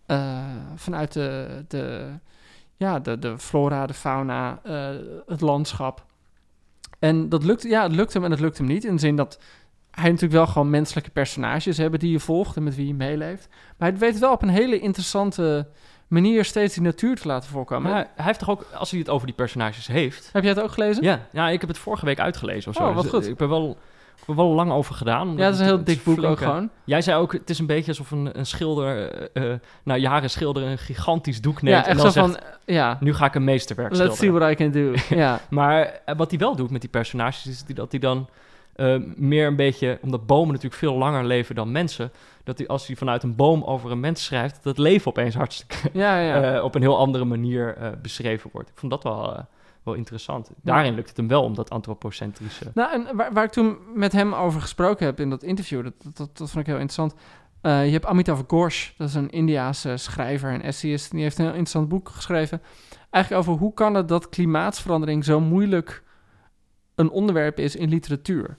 uh, vanuit de, de, ja, de, de flora, de fauna, uh, het landschap. En dat lukt, ja, het lukt hem en het lukt hem niet. In de zin dat hij natuurlijk wel gewoon menselijke personages hebben die je volgt en met wie je meeleeft. Maar hij weet wel op een hele interessante manier steeds die natuur te laten voorkomen. hij heeft toch ook, als hij het over die personages heeft... Heb jij het ook gelezen? Ja, ja ik heb het vorige week uitgelezen of zo. Oh, wat dus, goed. Ik ben wel er wel lang over gedaan. Ja, dat is een heel dik boek ook gewoon. Jij zei ook, het is een beetje alsof een, een schilder, uh, na jaren schilderen, een gigantisch doek neemt. Ja, en dan zegt, van, ja. nu ga ik een meesterwerk Let's schilderen. see what I can do. [LAUGHS] ja. maar wat hij wel doet met die personages, is dat hij dan uh, meer een beetje, omdat bomen natuurlijk veel langer leven dan mensen, dat hij als hij vanuit een boom over een mens schrijft, dat het leven opeens hartstikke ja, ja. uh, [LAUGHS] op een heel andere manier beschreven wordt. Ik vond dat wel wel interessant. Daarin lukt het hem wel om dat antropocentrische... Nou, en waar, waar, ik toen met hem over gesproken heb in dat interview, dat, dat, dat vond ik heel interessant. Uh, je hebt Amitav Ghosh, dat is een Indiaanse schrijver en essayist. Die heeft een heel interessant boek geschreven. Eigenlijk over hoe kan het dat klimaatsverandering zo moeilijk een onderwerp is in literatuur.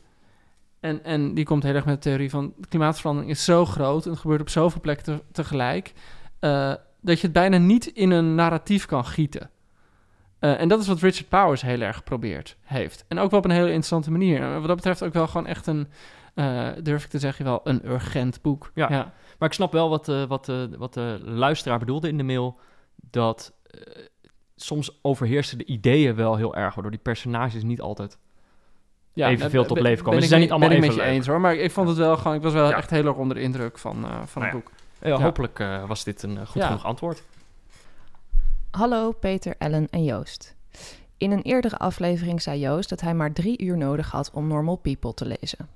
En, en die komt heel erg met de theorie van klimaatverandering is zo groot en het gebeurt op zoveel plekken te, tegelijk, uh, dat je het bijna niet in een narratief kan gieten. Uh, en dat is wat Richard Powers heel erg geprobeerd heeft. En ook wel op een hele interessante manier. En wat dat betreft ook wel gewoon echt een, uh, durf ik te zeggen, wel een urgent boek. Ja, ja. maar ik snap wel wat, uh, wat, wat de luisteraar bedoelde in de mail. Dat soms overheersen de ideeën wel heel erg, waardoor die personages niet altijd ja, evenveel tot leven komen. Ze zijn niet allemaal ben ik even met je eens hoor, maar ik vond het wel gewoon, ik was wel ja. echt heel erg onder de indruk van, van nou het boek. Ja, hopelijk was dit een goed genoeg antwoord. Hallo Peter, Ellen en Joost. In een eerdere aflevering zei Joost dat hij maar drie uur nodig had om Normal People te lezen.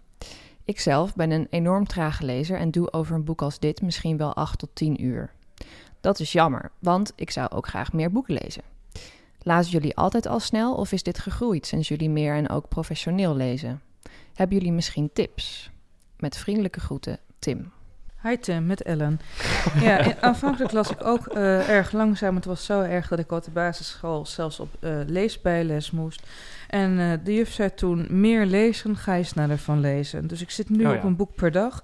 Ikzelf ben een enorm trage lezer en doe over een boek als dit misschien wel acht tot tien uur. Dat is jammer, want ik zou ook graag meer boeken lezen. Lazen jullie altijd al snel of is dit gegroeid sinds jullie meer en ook professioneel lezen? Hebben jullie misschien tips? Met vriendelijke groeten, Tim. Hi Tim, met Ellen. ja, [LAUGHS] aanvankelijk las ik ook uh, erg langzaam. Het was zo erg dat ik op de basisschool zelfs op uh, leesbijles moest. En uh, de juf zei toen, meer lezen, ga je sneller van lezen. Dus ik zit nu Oh op een boek per dag.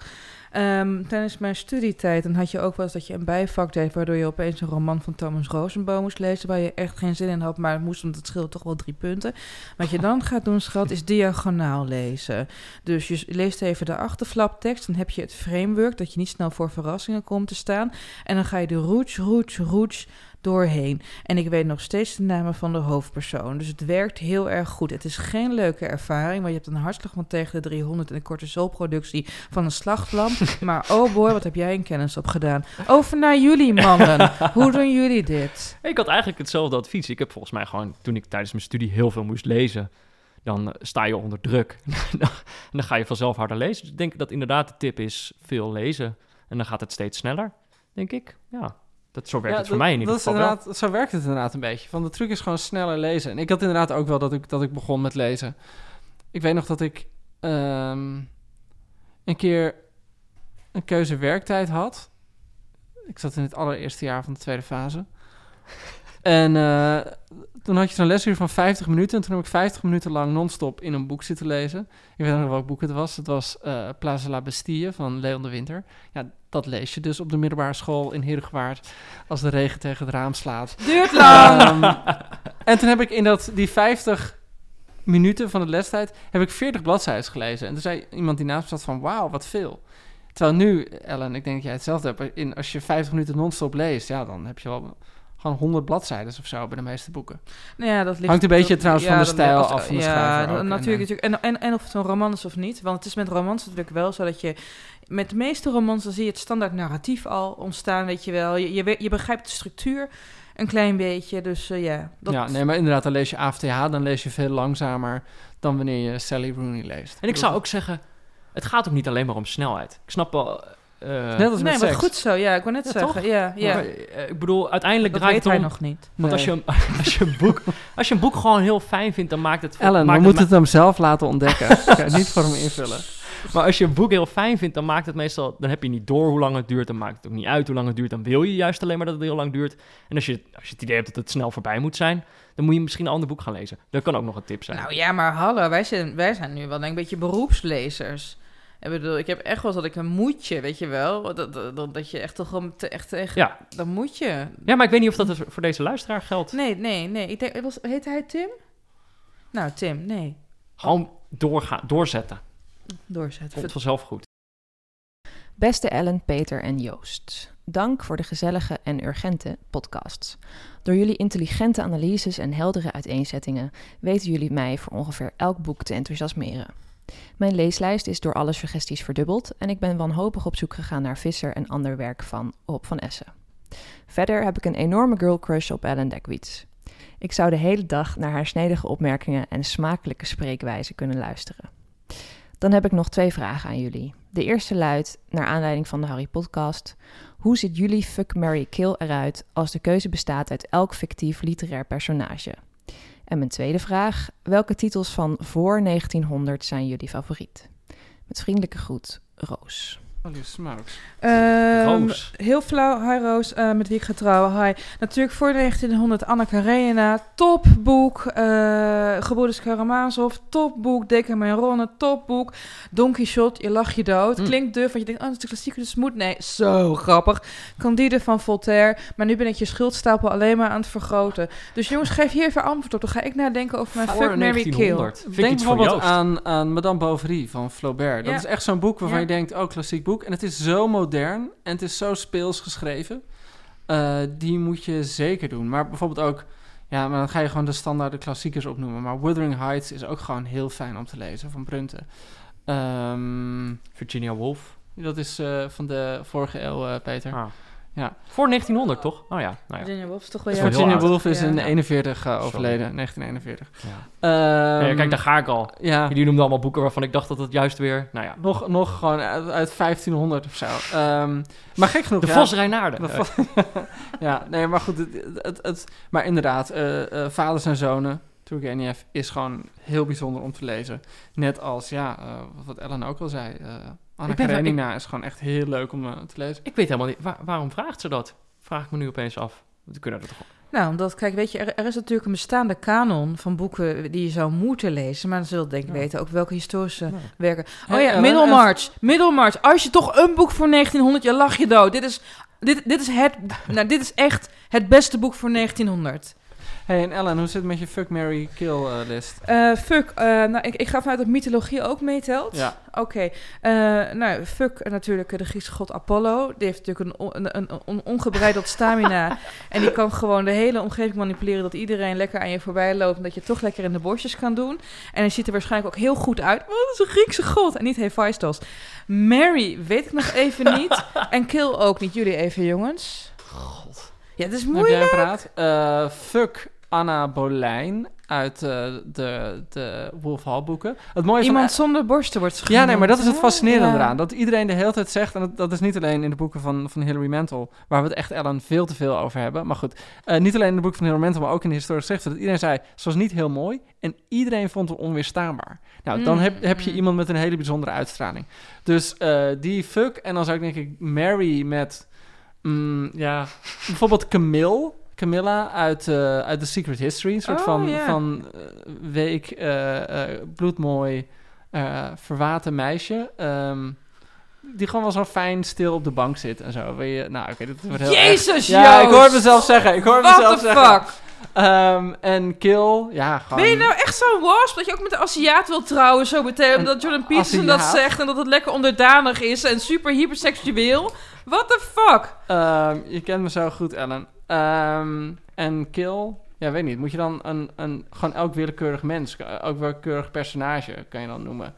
Ehm, tijdens mijn studietijd dan had je ook wel eens dat je een bijvak deed... waardoor je opeens een roman van Thomas Rosenbaum moest lezen... waar je echt geen zin in had, maar het moest, want het scheelde toch wel drie punten. Wat je dan gaat doen, schat, is diagonaal lezen. Dus je leest even de achterflaptekst, dan heb je het framework... dat je niet snel voor verrassingen komt te staan. En dan ga je de roets, roets, roets doorheen. En ik weet nog steeds de namen van de hoofdpersoon. Dus het werkt heel erg goed. Het is geen leuke ervaring, want je hebt een hartslag van tegen de 300 en een cortisolproductie van een slagvlam. [LAUGHS] maar oh boy, wat heb jij in kennis op gedaan? Over naar jullie mannen. [LAUGHS] Hoe doen jullie dit? Ik had eigenlijk hetzelfde advies. Ik heb volgens mij gewoon, toen ik tijdens mijn studie heel veel moest lezen, dan eh, sta je onder druk. [LAUGHS] en dan ga je vanzelf harder lezen. Dus ik denk dat inderdaad de tip is veel lezen. En dan gaat het steeds sneller, denk ik. Ja, dat, zo werkt het voor mij in ieder geval wel. Zo werkt het inderdaad een beetje. Van de truc is gewoon sneller lezen. En ik had inderdaad ook wel dat ik, dat ik begon met lezen. Ik weet nog dat ik ehm, een keer een keuze werktijd had. Ik zat in het allereerste jaar van de tweede fase. [LAUGHS] En uh, toen had je zo'n lesuur van 50 minuten. En toen heb ik 50 minuten lang non-stop in een boek zitten lezen. Ik weet nog welk boek het was. Het was uh, Plaza la Bastille van Leon de Winter. Ja, dat lees je dus op de middelbare school in Heerdegewaard. Als de regen tegen het raam slaat. Duurt lang! Um, en toen heb ik in dat, die 50 minuten van de lestijd... heb ik 40 bladzijden gelezen. En toen zei iemand die naast me zat van... Wauw, wat veel. Terwijl nu, Ellen, ik denk dat jij hetzelfde hebt. In, als je 50 minuten non-stop leest, ja, dan heb je wel gewoon 100 bladzijden of zo bij de meeste boeken. Nou ja, dat ligt, Hangt een beetje trouwens van de stijl af van de ja, schrijver. natuurlijk. En, natuurlijk. En, en, en of het een roman is of niet. Want het is met romans natuurlijk wel zo dat je... Met de meeste romans dan zie je het standaard narratief al ontstaan, weet je wel. Je, je, je begrijpt de structuur een klein beetje, dus uh, ja. Dat... Ja, nee, maar inderdaad, dan lees je AFTH, dan lees je veel langzamer dan wanneer je Sally Rooney leest. En ik zou ook zeggen, het gaat ook niet alleen maar om snelheid. Ik snap wel uh, Net als nee, maar goed zo. Ja, ik wou net zeggen. Toch? Ja, ja. Maar, uh, ik bedoel, uiteindelijk dat draait het om... hij nog niet. Want als, je, [LAUGHS] als, je een boek, als je een boek gewoon heel fijn vindt, dan maakt het... Ellen, maakt we moeten het hem zelf laten ontdekken. [LAUGHS] niet voor hem invullen. Maar als je een boek heel fijn vindt, dan maakt het meestal... Dan heb je niet door hoe lang het duurt. Dan maakt het ook niet uit hoe lang het duurt. Dan wil je juist alleen maar dat het heel lang duurt. En als je, als je het idee hebt dat het snel voorbij moet zijn... dan moet je misschien een ander boek gaan lezen. Dat kan ook nog een tip zijn. Nou ja, maar hallo. Wij zijn, wij zijn nu wel denk ik een beetje beroepslezers. Ik bedoel, ik heb echt wel dat ik een moedje, weet je wel. Dat, dat, dat je echt toch gewoon te, echt tegen. Ja. Dan moet je. Ja, maar ik weet niet of dat voor deze luisteraar geldt. Nee, nee, nee. Ik denk, was, heet hij Tim? Nou, Tim, nee. Gewoon doorgaan, doorzetten. Doorzetten. Komt vanzelf goed. Beste Ellen, Peter en Joost. Dank voor de gezellige en urgente podcasts. Door jullie intelligente analyses en heldere uiteenzettingen weten jullie mij voor ongeveer elk boek te enthousiasmeren. Mijn leeslijst is door alle suggesties verdubbeld en ik ben wanhopig op zoek gegaan naar Visser en ander werk van Op van Essen. Verder heb ik een enorme girl crush op Ellen Dekwits. Ik zou de hele dag naar haar snedige opmerkingen en smakelijke spreekwijze kunnen luisteren. Dan heb ik nog twee vragen aan jullie. De eerste luidt, naar aanleiding van de Harry podcast... Hoe ziet jullie Fuck, Mary Kill eruit als de keuze bestaat uit elk fictief literair personage? En mijn tweede vraag: welke titels van voor 1900 zijn jullie favoriet? Met vriendelijke groet, Roos. Holy smokes. Um, Roos. Heel flauw. Hi Roos, uh, met wie ik ga trouwen. Hi. Natuurlijk voor 1900 Anna Karenina. Topboek. Uh, Gebroeders Karamazov. Topboek. Decameron. Topboek. Don Quixote. Je lacht je dood. Mm. Klinkt duf, want je denkt, oh, dat is de klassieker, dus moet. Nee, zo grappig. Candide van Voltaire. Maar nu ben ik je schuldstapel alleen maar aan het vergroten. Dus jongens, geef hier even antwoord op. Dan ga ik nadenken over mijn voor Fuck, Mary Kill. Denk bijvoorbeeld aan, aan Madame Bovary van Flaubert. Dat ja. is echt zo'n boek waarvan ja. je denkt, oh, klassiek boek. En het is zo modern en het is zo speels geschreven. Uh, die moet je zeker doen. Maar bijvoorbeeld ook, ja, maar dan ga je gewoon de standaard klassiekers opnoemen. Maar Wuthering Heights is ook gewoon heel fijn om te lezen van Brunte. Um, Virginia Woolf. Dat is uh, van de vorige eeuw, uh, Peter. Ah. Ja. Voor 1900, toch? Oh ja. Nou ja. Virginia Woolf is toch wel Virginia Woolf is in 41 uh, overleden, 1941. Ja. Um, ja, kijk, daar ga ik al. Ja. Jullie noemden allemaal boeken waarvan ik dacht dat het juist weer... Nou ja. Nog, nog gewoon uit, uit 1500 of zo. Um, maar gek genoeg... De ja, Vos Reinaarden. [LAUGHS] ja, nee, maar goed. Het, het, het, maar inderdaad, uh, uh, vaders en zonen... Turgenev is gewoon heel bijzonder om te lezen. Net als, ja, uh, wat Ellen ook al zei... Anna Karenina is gewoon echt heel leuk om uh, te lezen. Ik weet helemaal niet, waar, waarom vraagt ze dat? Vraag ik me nu opeens af. We kunnen dat toch nou, omdat, kijk, weet je, er, er, is natuurlijk een bestaande kanon van boeken die je zou moeten lezen. Maar dan zul je denk ik ja. weten ook welke historische ja. werken. Oh ja, Middelmarch. Middelmarch. Als je toch een boek voor 1900, je lach je dood. Dit is, dit, dit is, het, nou, dit is echt het beste boek voor 1900. Hey, en Ellen, hoe zit het met je fuck, Mary kill eh, list? Eh, fuck, eh, nou, ik, ik ga vanuit dat mythologie ook meetelt. Ja. Oké, nou, fuck natuurlijk de Griekse god Apollo. Die heeft natuurlijk een, on- een, ongebreideld [LAUGHS] stamina. en die kan gewoon de hele omgeving manipuleren... dat iedereen lekker aan je voorbij loopt... en dat je toch lekker in de bosjes kan doen. En hij ziet er waarschijnlijk ook heel goed uit. Oh, dat is een Griekse god. En niet Hephaestus. Mary weet ik nog even [LAUGHS] niet. en Kill ook niet. Jullie even, jongens. God. Ja, het is Heb jij moeilijk. een praat? Fuck Anna Bolijn uit eh, de, de Wolf Hall boeken. Het mooie Iemand van... zonder borsten wordt Ja, nee, maar dat is het genoemd, fascinerende? Ja. eraan. Dat iedereen de hele tijd zegt, en dat, dat is niet alleen in de boeken van, van Hilary Mantel, waar we het echt Ellen veel te veel over hebben. Maar goed, eh, niet alleen in de boeken van Hilary Mantel, maar ook in de historische schriften. Dat iedereen zei, ze was niet heel mooi en iedereen vond hem onweerstaanbaar. Nou, dan Mm, heb, heb je iemand met een hele bijzondere uitstraling. Dus eh, die fuck, en dan zou ik denk ik Mary met, mm, ja, bijvoorbeeld Camille. Camilla uit, eh, uit The Secret History. Een soort Oh, van, eh, week, eh, bloedmooi, verwaten meisje. ehm, die gewoon wel zo fijn stil op de bank zit en zo. Wil je, nou, oké, dat wordt heel. Jezus, Ja, ik hoor mezelf zeggen. Ik hoor What mezelf the fuck? Ehm, en Kill, ja, gewoon... Ben je nou echt zo'n wasp dat je ook met de Aziat wil trouwen zo meteen? Een Omdat Jordan Peterson dat zegt en dat het lekker onderdanig is en super hyperseksueel? What the fuck? Ehm, je kent me zo goed, Ellen. Ehm, en Kill, ja, weet niet. Moet je dan een, een, gewoon elk willekeurig mens, elk willekeurig personage, kan je dan noemen.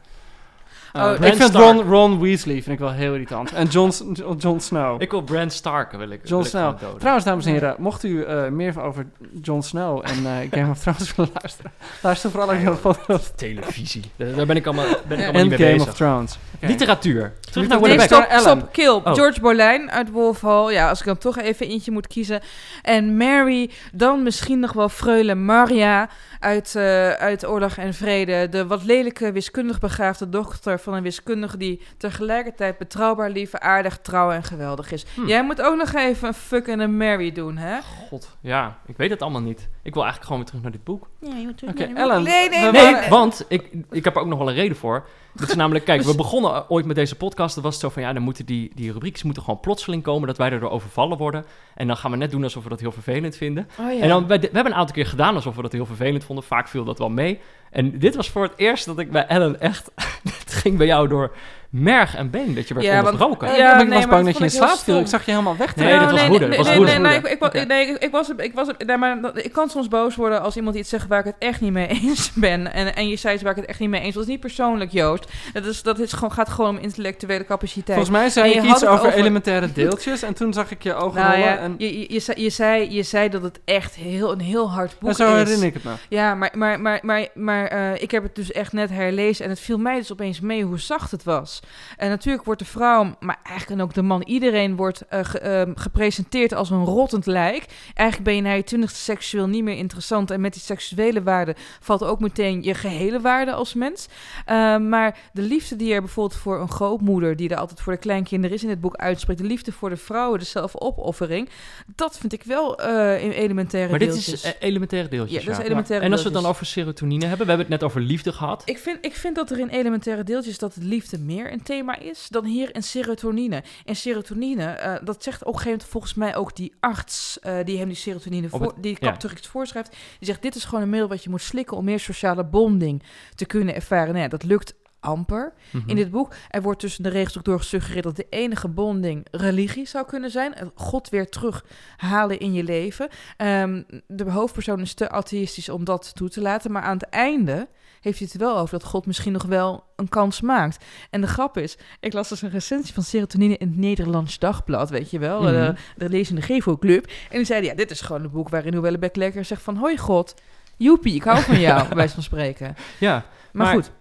Uh, Oh, ik Bran vind Stark. Ron, Ron Weasley vind ik wel heel irritant. En Jon, Jon Snow. Ik wil Bran Stark, wil ik. Jon ik Snow. doden. Trouwens, dames en heren, mocht u eh, meer over Jon Snow en eh Game of Thrones willen luisteren, luister vooral naar de podcast Televisie. Daar ben ik allemaal, ben ik allemaal en niet mee Game bezig. of Thrones. Oké. Literatuur. Terug naar Nee, stop. stop, kill. Oh. George Bolijn uit Wolf Hall. Ja, als ik dan toch even eentje moet kiezen. En Mary, dan misschien nog wel Freule Maria uit, eh, uit Oorlog en Vrede. De wat lelijke, wiskundig begaafde dochter van een wiskundige... die tegelijkertijd betrouwbaar, lief, aardig, trouw en geweldig is. Hm. Jij moet ook nog even een fuck en een Mary doen, hè? God, ja. Ik weet het allemaal niet. Ik wil eigenlijk gewoon weer terug naar dit boek. Ja, je moet terug Oké, naar de- Ellen, Nee, nee, nee. Nee, want ik, ik heb er ook nog wel een reden voor. Dat is namelijk, kijk, we begonnen ooit met deze podcast. Dan was het zo van, ja, dan moeten die, die rubriekjes moeten gewoon plotseling komen... dat wij erdoor overvallen worden. En dan gaan we net doen alsof we dat heel vervelend vinden. Oh, ja. En dan, we, we hebben een aantal keer gedaan alsof we dat heel vervelend vonden. Vaak viel dat wel mee. En dit was voor het eerst dat ik bij Ellen echt... [LAUGHS] het ging bij jou door merg en been dat je werd Ja, want- onderbroken. Ja, Ja, ik nee, was bang dat je in slaap viel. Ik zag je helemaal weg. Nee, dat was woede, was nee, woede. Nee, nee, ik, ik, wa- Oké. nee, ik, ik was, ik was, nee, maar ik kan soms boos worden als iemand iets zegt waar ik het echt niet mee [LAUGHS] eens ben. En, en je zei iets waar ik het echt niet mee eens was. Dat is niet persoonlijk, Joost. Dat, is, dat is gewoon, gaat gewoon om intellectuele capaciteit. Volgens mij zei je ik iets over, over- elementaire [LAUGHS] deeltjes en toen zag ik je ogen nou rollen ja, en, je, je, je, zei, je, zei, je zei dat het echt heel, een heel hard boek en zo is. herinner ik het me. Ja, maar, maar, maar, maar, maar eh, ik heb het dus echt net herlezen en het viel mij dus opeens mee hoe zacht het was. En natuurlijk wordt de vrouw, maar eigenlijk en ook de man, iedereen wordt eh, ge- ehm, gepresenteerd als een rottend lijk. Eigenlijk ben je na je twintigste seksueel niet meer interessant en met die seksuele waarde valt ook meteen je gehele waarde als mens. Eh, maar de liefde die er bijvoorbeeld voor een grootmoeder, die er altijd voor de kleinkinderen is in het boek uitspreekt, de liefde voor de vrouwen, de zelfopoffering, dat vind ik wel eh in elementaire Maar dit deeltjes. is eh, elementaire deeltjes. Ja, dat is elementaire En als we het dan deeltjes. over serotonine hebben, hebben het net over liefde gehad. Ik vind, ik vind dat er in elementaire deeltjes dat liefde meer een thema is dan hier in serotonine. En serotonine, eh, dat zegt op een gegeven moment volgens mij ook die arts eh, die hem die serotonine, voor, het- die ja. kapterix voorschrijft. Die zegt, dit is gewoon een middel wat je moet slikken om meer sociale bonding te kunnen ervaren. Nou dat lukt amper Mhm. in dit boek. Er wordt tussen de regels ook door gesuggereerd dat de enige bonding religie zou kunnen zijn. En God weer terughalen in je leven. Ehm, de hoofdpersoon is te atheïstisch om dat toe te laten. Maar aan het einde heeft hij het wel over dat God misschien nog wel een kans maakt. En de grap is, ik las dus een recensie van serotonine in het Nederlands Dagblad, weet je wel. Mhm. de, de lezende Gevo Club. En die zeiden, ja, dit is gewoon een boek waarin Hoewellebeck lekker zegt van... Hoi God, joepie, ik hou van jou, [LAUGHS] bij wijze van spreken. Ja, Maar, Maar- goed,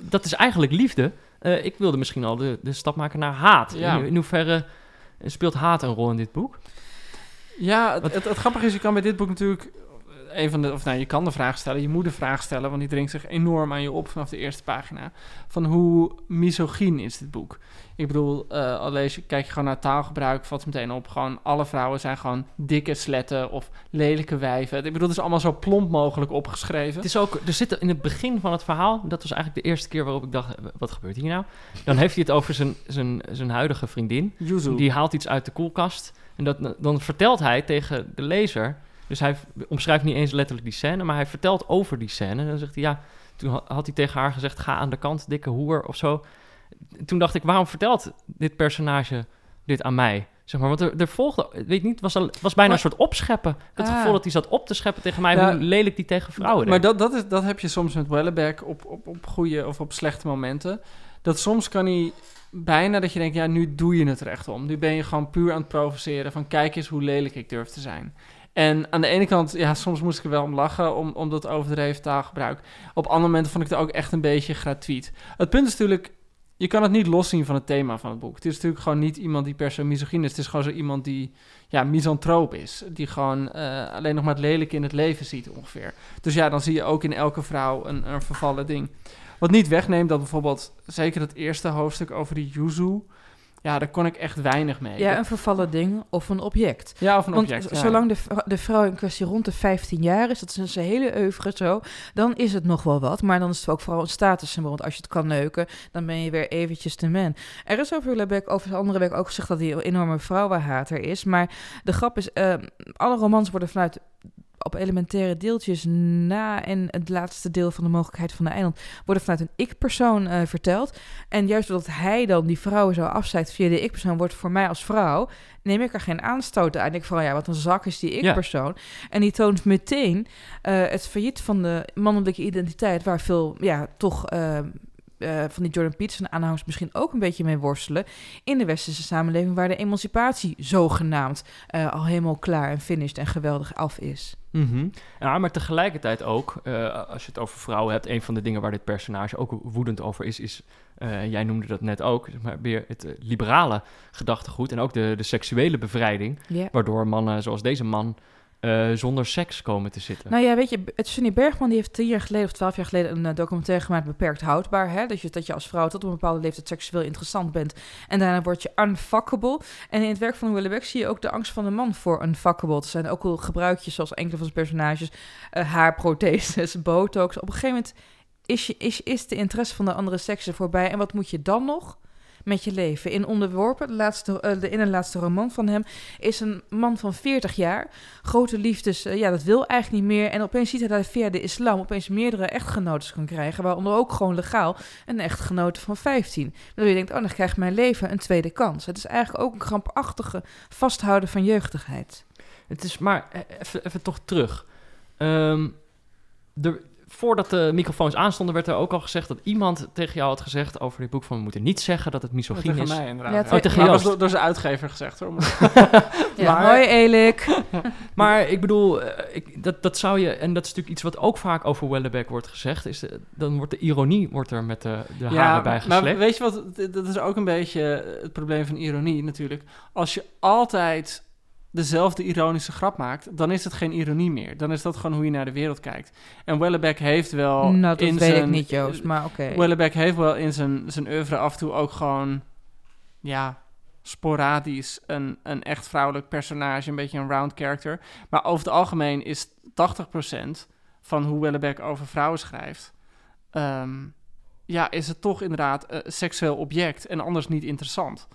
dat is eigenlijk liefde. Eh, ik wilde misschien al de, de stap maken naar haat. Ja. In, in hoeverre eh, speelt haat een rol in dit boek? Ja, het, het, het grappige is, je kan bij dit boek natuurlijk een van de, of nou, je kan de vraag stellen, je moet de vraag stellen, want die dringt zich enorm aan je op vanaf de eerste pagina. Van hoe misogyn is dit boek? Ik bedoel, eh al lees je, kijk je gewoon naar taalgebruik, valt meteen op. Gewoon alle vrouwen zijn gewoon dikke sletten of lelijke wijven. Ik bedoel, het is allemaal zo plomp mogelijk opgeschreven. Het is ook, er zit in het begin van het verhaal, dat was eigenlijk de eerste keer waarop ik dacht, eh, wat gebeurt hier nou? Dan heeft hij het over zijn, zijn, zijn huidige vriendin. Yuzu. Die haalt iets uit de koelkast. En dat, dan vertelt hij tegen de lezer Dus hij omschrijft niet eens letterlijk die scène, maar hij vertelt over die scène. En dan zegt hij, ja, toen had hij tegen haar gezegd, ga aan de kant, dikke hoer of zo. Toen dacht ik, waarom vertelt dit personage dit aan mij? Zeg maar, want er, er volgde, weet niet, was, al, was bijna een soort opscheppen. Ik had het Ah. gevoel dat hij zat op te scheppen tegen mij, hoe lelijk die tegen vrouwen Maar dat, dat, is, dat heb je soms met Wellebeck op, op, op goede of op slechte momenten. Dat soms kan hij bijna dat je denkt, ja, nu doe je het er echt om. Nu ben je gewoon puur aan het provoceren van kijk eens hoe lelijk ik durf te zijn. En aan de ene kant, ja, soms moest ik er wel om lachen, om, om dat overdreven taalgebruik. Op andere momenten vond ik het ook echt een beetje gratuit. Het punt is natuurlijk, je kan het niet loszien van het thema van het boek. Het is natuurlijk gewoon niet iemand die per se misogyn is. Het is gewoon zo iemand die, ja, misantroop is. Die gewoon eh, alleen nog maar het lelijke in het leven ziet ongeveer. Dus ja, dan zie je ook in elke vrouw een, een vervallen ding. Wat niet wegneemt dat bijvoorbeeld, zeker het eerste hoofdstuk over die yuzu... Ja, daar kon ik echt weinig mee. Ja, een vervallen ding of een object. Ja, of een Want object. ja. zolang de, de vrouw in kwestie rond de 15 jaar is, dat is een hele oeuvre zo, dan is het nog wel wat. Maar dan is het ook vooral een statussymbool. Want als je het kan neuken, dan ben je weer eventjes de man. Er is over Lebec, over de andere week ook gezegd dat hij een enorme vrouwenhater is. Maar de grap is, eh, alle romans worden vanuit op elementaire deeltjes na en het laatste deel van de mogelijkheid van de eiland worden vanuit een ik-persoon eh, verteld. En juist doordat hij dan die vrouwen zo afzeidt via de ik-persoon, wordt voor mij als vrouw, neem ik er geen aanstoot aan. Ik denk van, ja, wat een zak is die ik-persoon. En die toont meteen eh, het failliet van de mannelijke identiteit, waar veel, ja, toch... eh, eh, van die Jordan Peterson aanhangers misschien ook een beetje mee worstelen in de westerse samenleving waar de emancipatie zogenaamd eh, al helemaal klaar en finished en geweldig af is. Ja, maar tegelijkertijd ook, eh, als je het over vrouwen hebt, een van de dingen waar dit personage ook woedend over is, is, jij noemde dat net ook, maar weer het liberale gedachtegoed en ook de, de seksuele bevrijding, waardoor mannen zoals deze man eh, zonder seks komen te zitten. Nou ja, weet je, Sunny Bergman die heeft tien jaar geleden of twaalf jaar geleden een eh, documentaire gemaakt beperkt houdbaar. Hè? Dat, je, dat je als vrouw tot een bepaalde leeftijd seksueel interessant bent. En daarna word je unfuckable. En in het werk van Willebeck zie je ook de angst van de man voor unfuckable. Er zijn ook wel gebruikjes zoals enkele van zijn personages. eh, haarprotheses, [LAUGHS] botox. Op een gegeven moment is, je, is, is de interesse van de andere seksen voorbij. En wat moet je dan nog? Met je leven. In Onderworpen, de, laatste, eh, de in een laatste roman van hem, is een man van 40 jaar. Grote liefdes, eh, ja, dat wil eigenlijk niet meer. En opeens ziet hij dat hij via de islam opeens meerdere echtgenotes kan krijgen. Waaronder ook gewoon legaal een echtgenote van 15. Waardoor je denkt, oh, dan krijgt mijn leven een tweede kans. Het is eigenlijk ook een krampachtige vasthouden van jeugdigheid. Het is maar, eh, even, even toch terug. Er, voordat de microfoons aanstonden, werd er ook al gezegd dat iemand tegen jou had gezegd over dit boek van we moeten niet zeggen dat het misogyn tegen is. mij inderdaad. Ja, Ja, tegen dat was door, door zijn uitgever gezegd hoor. [LAUGHS] Ja, Maar- hoi Elik. [LAUGHS] Maar ik bedoel, eh, ik, dat, dat zou je, en dat is natuurlijk iets wat ook vaak over Wellebeck wordt gezegd, is de- dan wordt de ironie wordt er met de, de haren bij maar weet je wat, dat is ook een beetje het probleem van ironie natuurlijk. Als je altijd dezelfde ironische grap maakt, dan is het geen ironie meer. Dan is dat gewoon hoe je naar de wereld kijkt. En Wellebeck heeft wel nou, dat in weet zijn, ik niet, Joost, maar oké. Wellebeck heeft wel in zijn, zijn oeuvre af en toe ook gewoon, ja, sporadisch een, een echt vrouwelijk personage, een beetje een round character. Maar over het algemeen is 80% van hoe Wellebeck over vrouwen schrijft, ehm, ja, is het toch inderdaad een seksueel object en anders niet interessant.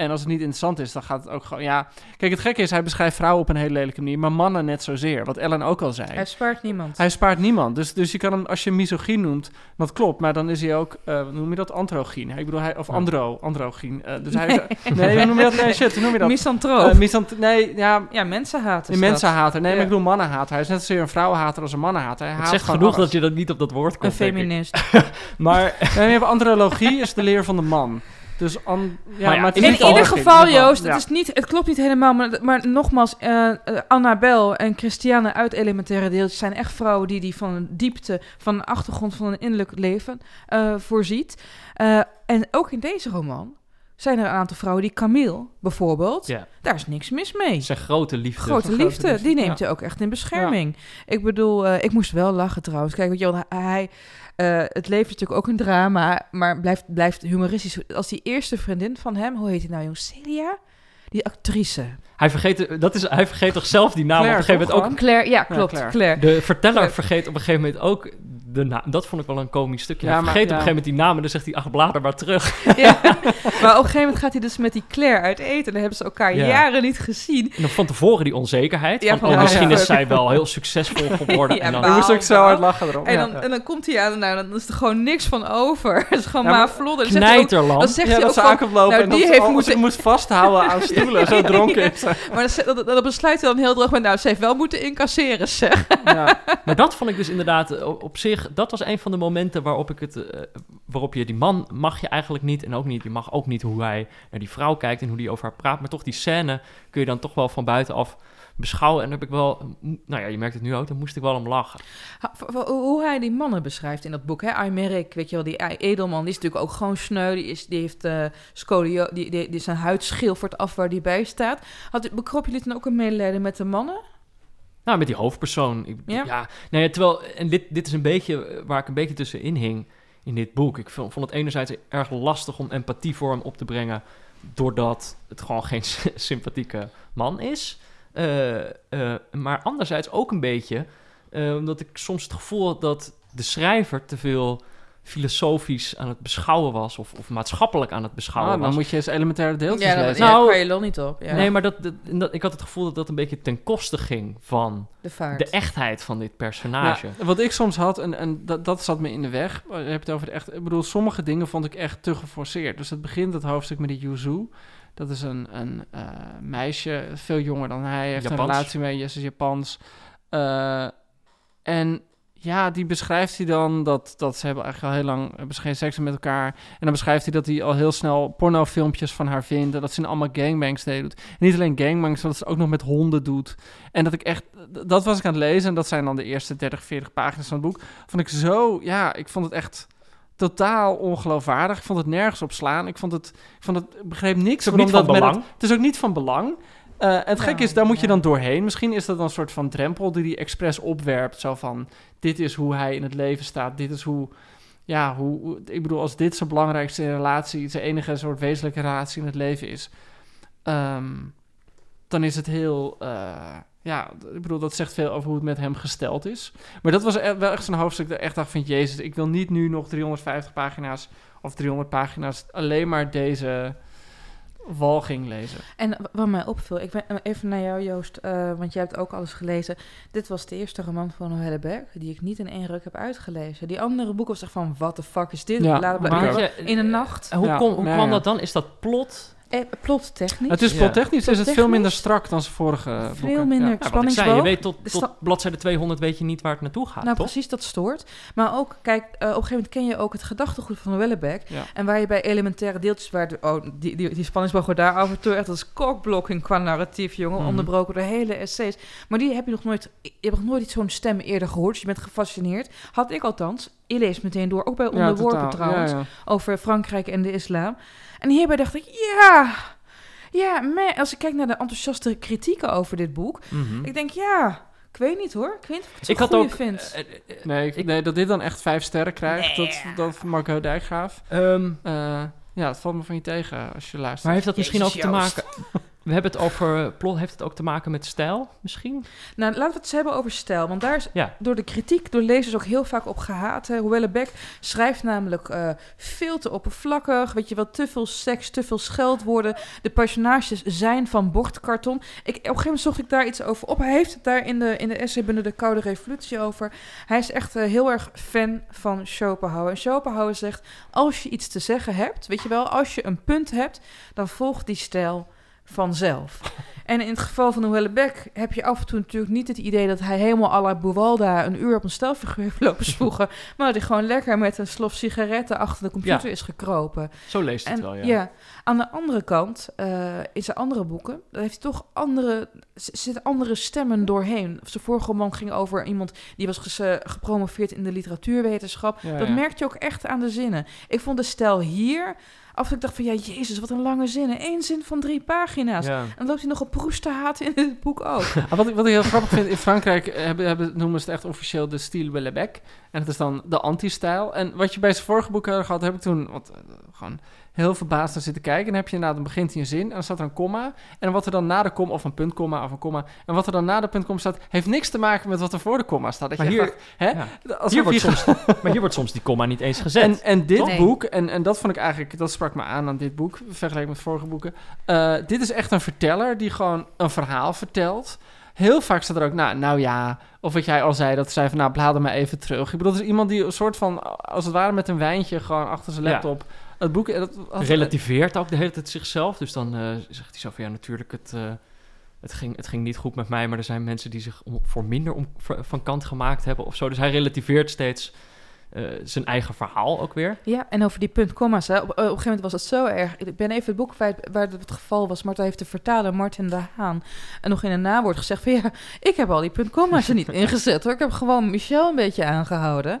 En als het niet interessant is, dan gaat het ook gewoon, ja... Kijk, het gekke is, hij beschrijft vrouwen op een hele lelijke manier, maar mannen net zozeer. Wat Ellen ook al zei. Hij spaart niemand. Hij spaart niemand. Dus, dus je kan hem, als je hem misogyn noemt, dat klopt. Maar dan is hij ook, eh, hoe noem je dat? Androgyn. Ik bedoel, hij, of andro, androgyn. Eh, dus hij is, nee, hoe noem je dat? Nee, shit, hoe noem je dat? Misantroop. Eh, misant- nee, ja, ja, mensenhater. is mensenhater. Nee, maar ik bedoel mannenhater. Hij is net zozeer een vrouwenhater als een mannenhater. Hij Het haat zegt genoeg alles. dat je dat niet op dat woord komt, Een denk ik. feminist. [LAUGHS] Maar Nee, je hebt andrologie, is de leer van de man. Dus an, ja, Maar ja, maar het is In ieder geval, in Joost, ja. het, is niet, het klopt niet helemaal. Maar, maar nogmaals, eh eh, Annabel en Christiane uit Elementaire Deeltjes zijn echt vrouwen die, die van een diepte, van een achtergrond van een innerlijk leven eh, voorziet. Eh, en ook in deze roman zijn er een aantal vrouwen die Camille bijvoorbeeld, ja, daar is niks mis mee. een grote liefde. Grote grote liefde, liefde, die neemt ja. hij ook echt in bescherming. Ik bedoel, eh, ik moest wel lachen trouwens. Kijk, weet je wel, hij, eh, het leven is natuurlijk ook een drama, maar blijft, blijft humoristisch. Als die eerste vriendin van hem, hoe heet die nou, jong? Celia? Die actrice. Hij vergeet, dat is, hij vergeet toch zelf die naam Claire, op een gegeven moment ook. Claire, ja, klopt. Claire. Claire. De verteller Claire. vergeet op een gegeven moment ook de naam. Dat vond ik wel een komisch stukje. Ja, hij maar- vergeet op een gegeven moment die naam en dan zegt hij, ach, blader maar terug. [LAUGHS] Ja. Maar op een gegeven moment gaat hij dus met die Claire uit eten. En dan hebben ze elkaar Ja. jaren niet gezien. En dan van tevoren die onzekerheid. Ja, van, van, oh, ja, misschien ja. is zij wel heel succesvol [LAUGHS] geworden. Ja, en dan, moest ik zo hard lachen erom. En Ja. dan, en dan komt hij aan en nou, dan is er gewoon niks van over. [LAUGHS] Het is gewoon Ja, maar maar vlodder. Dan zegt hij ook- knijterland. Dan zegt hij ook van, nou, en die heeft moeten- moest vasthouden aan Zo dronken is. Maar dan, dan besluit hij dan heel droog met... Nou, ze heeft wel moeten incasseren, zeg. Ja. Maar dat vond ik dus inderdaad eh, op zich, dat was een van de momenten waarop ik het, eh, waarop je die man mag je eigenlijk niet en ook niet, je mag ook niet hoe hij naar die vrouw kijkt en hoe die over haar praat, maar toch die scène kun je dan toch wel van buitenaf beschouwen en dan heb ik wel, nou ja, je merkt het nu ook, dan moest ik wel om lachen. Hoe hij die mannen beschrijft in dat boek, hè? Aymerik, weet je wel, die edelman, die is natuurlijk ook gewoon sneu. Die, is, die heeft eh scolio, die, die, die zijn huid schilfert af waar die bij staat. Had, bekrop jullie dan ook een medelijden met de mannen? Nou, met die hoofdpersoon. Ik, Ja? ja. nee, terwijl, en dit, dit is een beetje waar ik een beetje tussenin hing in dit boek. Ik vond, vond het enerzijds erg lastig om empathie voor hem op te brengen, doordat het gewoon geen [LAUGHS] sympathieke man is. Eh, eh, maar anderzijds ook een beetje, eh, omdat ik soms het gevoel had dat de schrijver te veel filosofisch aan het beschouwen was, of, of maatschappelijk aan het beschouwen Ah, dan was. moet je eens elementaire deeltjes ja, lezen. ja, Nou, kan je lol niet op. Ja. Nee, maar dat, dat, dat- ik had het gevoel dat dat een beetje ten koste ging van de echtheid van dit personage. Ja, wat ik soms had, en, en dat, dat zat me in de weg. Je hebt het over de echt. Ik bedoel, sommige dingen vond ik echt te geforceerd. Dus het begint het hoofdstuk met die Yuzu. Dat is een, een eh, meisje, veel jonger dan hij. Heeft Japans. een relatie mee, is Japans. Eh, en ja, die beschrijft hij dan dat, dat ze hebben eigenlijk al heel lang hebben ze geen seks met elkaar. En dan beschrijft hij dat hij al heel snel pornofilmpjes van haar vindt. En dat ze in allemaal gangbangs deed. En niet alleen gangbangs, maar dat ze ook nog met honden doet. En dat ik echt, dat was ik aan het lezen. En dat zijn dan de eerste 30, 40 pagina's van het boek. Vond ik zo, ja, ik vond het echt totaal ongeloofwaardig. Ik vond het nergens op slaan. Ik vond het, ik vond het, ik begreep niks. Het is ook niet waarom van belang. Het is ook niet van belang. En het Ja, gekke is, daar moet je dan doorheen. Misschien is dat dan een soort van drempel die hij expres opwerpt. Zo van, dit is hoe hij in het leven staat. Dit is hoe, ja, hoe, hoe- ik bedoel, als dit zijn belangrijkste relatie, zijn enige soort wezenlijke relatie in het leven is, ehm, dan is het heel, eh, ja, ik bedoel, dat zegt veel over hoe het met hem gesteld is. Maar dat was e- wel echt zo'n hoofdstuk dat ik echt dacht van, jezus, ik wil niet nu nog 350 pagina's of 300 pagina's alleen maar deze walging lezen. En wat mij opviel, ik ben eh, even naar jou Joost, eh, want jij hebt ook alles gelezen. Dit was de eerste roman van Noelle Berg die ik niet in één ruk heb uitgelezen. Die andere boeken was echt van, what the fuck is dit? Ja, Laat je, in een nacht. eh, hoe, Ja, kom- hoe nee, kwam ja. dat dan? Is dat plot? Eh, plot technisch. Het is Ja. plottechnisch is het veel Plottechnisch? minder strak dan zijn vorige boeken. Veel minder Ja. Ja, wat ik zei, je weet tot, De tot bladzijde 200 weet je niet waar het naartoe gaat, Nou, toch? precies, dat stoort. Maar ook, kijk, eh, op een gegeven moment ken je ook het gedachtegoed van Wellebeck. Ja. En waar je bij elementaire deeltjes, waar de, oh, die, die, die spanningsboog wordt daar af en toe echt als kokblokking qua narratief, jongen, Mhm. onderbroken door hele essays. Maar die heb je nog nooit, je hebt nog nooit zo'n stem eerder gehoord, dus je bent gefascineerd. Had ik althans. Je leest meteen door, ook bij Onderworpen trouwens, Ja, ja. over Frankrijk en de islam. En hierbij dacht ik, ja, ja, man, als ik kijk naar de enthousiaste kritieken over dit boek, Mhm. ik denk, ja, ik weet niet hoor, ik weet niet of ik het Ik had ook... vind. eh, eh, eh, Nee, ik, nee, dat dit dan echt vijf sterren krijgt, Nee. dat, dat van Marco Dijkgraaf. ehm, Eh, ja, het valt me van je tegen als je luistert. maar heeft dat misschien ook te maken... We hebben het over plot, heeft het ook te maken met stijl, misschien? Nou, laten we het eens hebben over stijl. Want daar is Ja. door de kritiek, door lezers ook heel vaak op gehaat. Beck schrijft namelijk eh, veel te oppervlakkig. Weet je wel, te veel seks, te veel scheldwoorden. De personages zijn van bordkarton. Ik, op een gegeven moment zocht ik daar iets over op. Hij heeft het daar in de, in de essay binnen de Koude Revolutie over. Hij is echt eh, heel erg fan van Schopenhauer. En Schopenhauer zegt, als je iets te zeggen hebt, weet je wel, als je een punt hebt, dan volgt die stijl vanzelf. En in het geval van Noelle Beck heb je af en toe natuurlijk niet het idee dat hij helemaal à la Buwalda een uur op een stelfiguur heeft lopen [LAUGHS] zwoegen, maar dat hij gewoon lekker met een slof sigaretten achter de computer Ja. is gekropen. Zo leest het En wel, ja. ja. aan de andere kant, eh, in zijn andere boeken, daar heeft hij toch andere, er zitten andere stemmen doorheen. Zijn vorige roman ging over iemand die was gepromoveerd in de literatuurwetenschap. Ja, dat ja. merk je ook echt aan de zinnen. Ik vond de stijl hier, af en toe dacht van, ja, jezus, wat een lange zinnen. Eén zin van drie pagina's. Ja. En dan loopt hij nog op Proest te haten in het boek ook. [LAUGHS] Ah, wat, ik, wat ik heel grappig vind, in Frankrijk eh, hebben, hebben, noemen ze het echt officieel de style Wellebec. En het is dan de anti-stijl. En wat je bij zijn vorige boek had gehad, heb ik toen, want eh, gewoon heel verbaasd naar zitten kijken. En dan heb je inderdaad, dan begint hij een zin en dan staat er een komma. En wat er dan na de komma, of een puntkomma of een komma. En wat er dan na de puntkomma staat, heeft niks te maken met wat er voor de komma staat. Dat Maar je hier- echt dacht, hè? ja. Alsof Hier wordt soms, maar hier wordt soms die komma niet eens gezet. En, en dit boek, en, en dat vond ik eigenlijk, dat sprak me aan aan dit boek, vergeleken met vorige boeken. Eh, dit is echt een verteller die gewoon een verhaal vertelt. Heel vaak staat er ook, nou, nou ja, of wat jij al zei, dat zei van, nou, blader maar even terug. Ik bedoel, het is iemand die een soort van, als het ware met een wijntje, gewoon achter zijn Ja. Het boek... Dat, had- relativeert ook de hele tijd zichzelf. Dus dan eh, zegt hij zo van ja, natuurlijk, het, eh, het, ging, het ging niet goed met mij, maar er zijn mensen die zich om, voor minder om, van kant gemaakt hebben of zo. Dus hij relativeert steeds eh, zijn eigen verhaal ook weer. Ja, en over die puntkomma's. Hè. Op, op een gegeven moment was het zo erg. Ik ben even het boek kwijt waar het, het geval was. Maar daar heeft de vertaler Martin de Haan en nog in een nawoord gezegd van... ja, ik heb al die puntkomma's er niet ingezet hoor. Ik heb gewoon Michel een beetje aangehouden.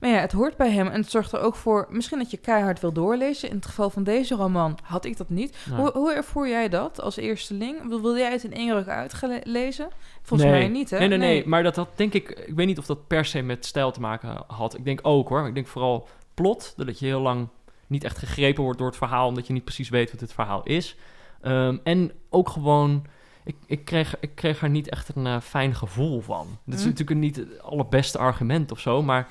Maar ja, het hoort bij hem en het zorgt er ook voor... misschien dat je keihard wil doorlezen. In het geval van deze roman had ik dat niet. Nou, Hoe, hoe ervoer jij dat als eersteling? Wil, wil jij het in één ruk uitlezen? Volgens Nee. mij niet, hè? Nee, nee, nee, Maar dat had denk ik... Ik weet niet of dat per se met stijl te maken had. Ik denk ook hoor. Ik denk vooral plot. Dat je heel lang niet echt gegrepen wordt door het verhaal... omdat je niet precies weet wat het verhaal is. Ehm, en ook gewoon... Ik, ik, kreeg, ik kreeg er niet echt een eh, fijn gevoel van. Dat is Hm. natuurlijk niet het allerbeste argument of zo... maar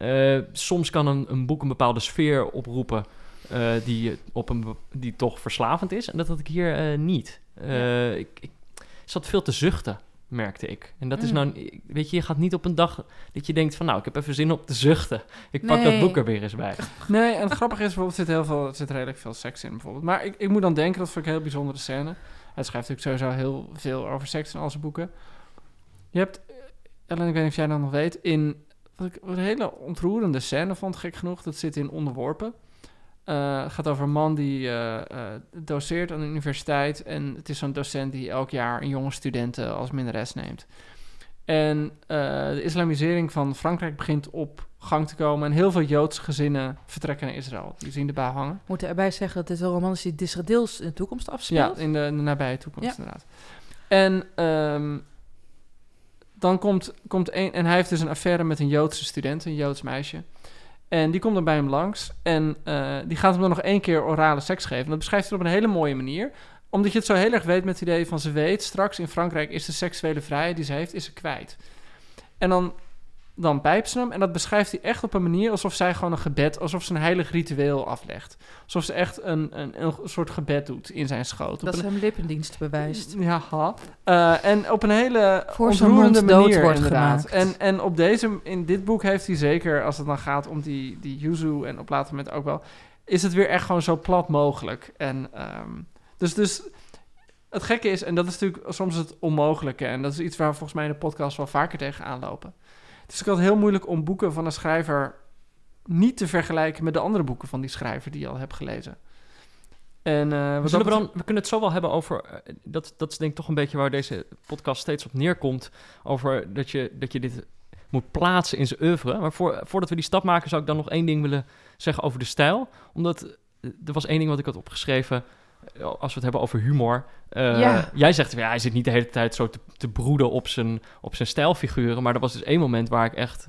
eh, soms kan een, een boek een bepaalde sfeer oproepen... eh, die, op een, die toch verslavend is. En dat had ik hier eh, niet. Eh, ik, ik zat veel te zuchten merkte ik. En dat is Mm. nou, weet je, je gaat niet op een dag dat je denkt van, nou, ik heb even zin op te zuchten. Ik pak dat boek er weer eens bij. [LAUGHS] Nee, en het grappige is bijvoorbeeld, er zit, heel veel, zit redelijk veel seks in bijvoorbeeld. Maar ik, ik moet dan denken, dat vind ik een heel bijzondere scène. Hij schrijft natuurlijk sowieso heel veel over seks in al zijn boeken. Je hebt, Ellen, ik weet niet of jij dat nog weet, in wat ik wat een hele ontroerende scène vond, gek genoeg, dat zit in Onderworpen. Het gaat over een man die eh, eh, doseert aan de universiteit. En het is zo'n docent die elk jaar een jonge studenten als minnares neemt. En de islamisering van Frankrijk begint op gang te komen. En heel veel Joodse gezinnen vertrekken naar Israël. Die zien de bui hangen. Moeten erbij zeggen dat dit een roman is die deels in de toekomst afspeelt? Ja, in de, in de nabije toekomst Ja. inderdaad. En ehm, dan komt, komt een... En hij heeft dus een affaire met een Joodse student, een Joods meisje. En die komt dan bij hem langs. En eh, die gaat hem dan nog één keer orale seks geven. En dat beschrijft hij op een hele mooie manier. Omdat je het zo heel erg weet met het idee van... ze weet, straks in Frankrijk is de seksuele vrijheid die ze heeft, is ze kwijt. En dan, dan pijpt ze hem. En dat beschrijft hij echt op een manier alsof zij gewoon een gebed... alsof ze een heilig ritueel aflegt. Alsof ze echt een, een, een soort gebed doet in zijn schoot. Dat ze hem lippendienst bewijst. ja, ha. Eh, en op een hele Voor ontroerende dood manier wordt inderdaad. gemaakt. En, en op deze, in dit boek heeft hij zeker, als het dan gaat om die, die yuzu en op later moment ook wel, is het weer echt gewoon zo plat mogelijk. En ehm, dus, dus het gekke is, en dat is natuurlijk soms het onmogelijke, en dat is iets waar we volgens mij in de podcast wel vaker tegen aanlopen. Het is ook altijd heel moeilijk om boeken van een schrijver niet te vergelijken met de andere boeken van die schrijver die je al hebt gelezen. En, eh, We, zullen we, dat dan, we kunnen het zo wel hebben over, eh, dat, dat is denk ik toch een beetje waar deze podcast steeds op neerkomt, over dat je, dat je dit moet plaatsen in zijn oeuvre. Maar voor, voordat we die stap maken zou ik dan nog één ding willen zeggen over de stijl. Omdat eh, er was één ding wat ik had opgeschreven, als we het hebben over humor. Eh, Ja. Jij zegt, ja, hij zit niet de hele tijd zo te, te broeden op zijn, op zijn stijlfiguren. Maar er was dus één moment waar ik echt,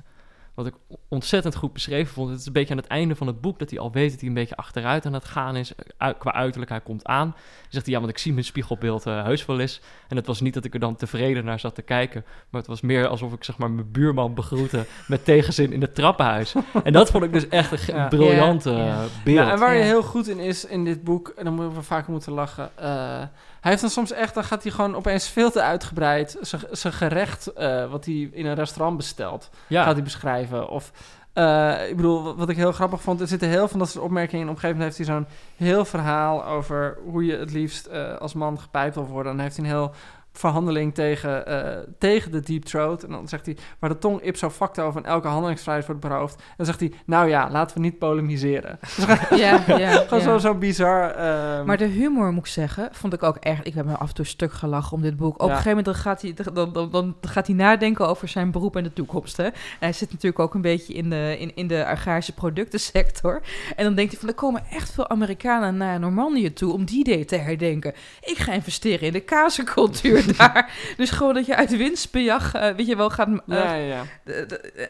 wat ik ontzettend goed beschreven vond. Het is een beetje aan het einde van het boek dat hij al weet dat hij een beetje achteruit aan het gaan is. Uit, qua uiterlijk, hij komt aan. Dan zegt hij, ja, want ik zie mijn spiegelbeeld eh, heus wel eens. En het was niet dat ik er dan tevreden naar zat te kijken. Maar het was meer alsof ik zeg maar mijn buurman begroette [LAUGHS] met tegenzin in het trappenhuis. En dat vond ik dus echt een Ja. briljante Ja. eh, Ja. beeld. Ja, en waar je heel goed in is in dit boek, en dan moeten we vaker moeten lachen. eh, hij heeft dan soms echt, dan gaat hij gewoon opeens veel te uitgebreid zijn- gerecht, eh, wat hij in een restaurant bestelt, ja. gaat hij beschrijven. Of, eh, ik bedoel, wat- ik heel grappig vond, er zitten heel veel van dat soort opmerkingen in. Op een gegeven moment heeft hij zo'n heel verhaal over hoe je het liefst eh, als man gepijpt wil worden. En dan heeft hij een heel verhandeling tegen, eh, tegen de deep throat. En dan zegt hij, waar de tong ipso facto van elke handelingsvrijheid wordt beroofd. En dan zegt hij, nou ja, laten we niet polemiseren. [LAUGHS] Ja, ja, [LAUGHS] Gewoon ja. zo, zo bizar. ehm, Maar de humor, moet ik zeggen, vond ik ook echt... Ik heb me af en toe stuk gelachen om dit boek. Op Ja. een gegeven moment dan gaat, hij, dan, dan, dan gaat hij nadenken over zijn beroep en de toekomst. Hè? En hij zit natuurlijk ook een beetje in de, in, in de agrarische productensector. En dan denkt hij van, er komen echt veel Amerikanen naar Normandië toe... om die idee te herdenken. Ik ga investeren in de kazencultuur. [LAUGHS] daar. Dus gewoon dat je uit winstbejag, eh, weet je wel, gaat... eh, ja, ja, ja.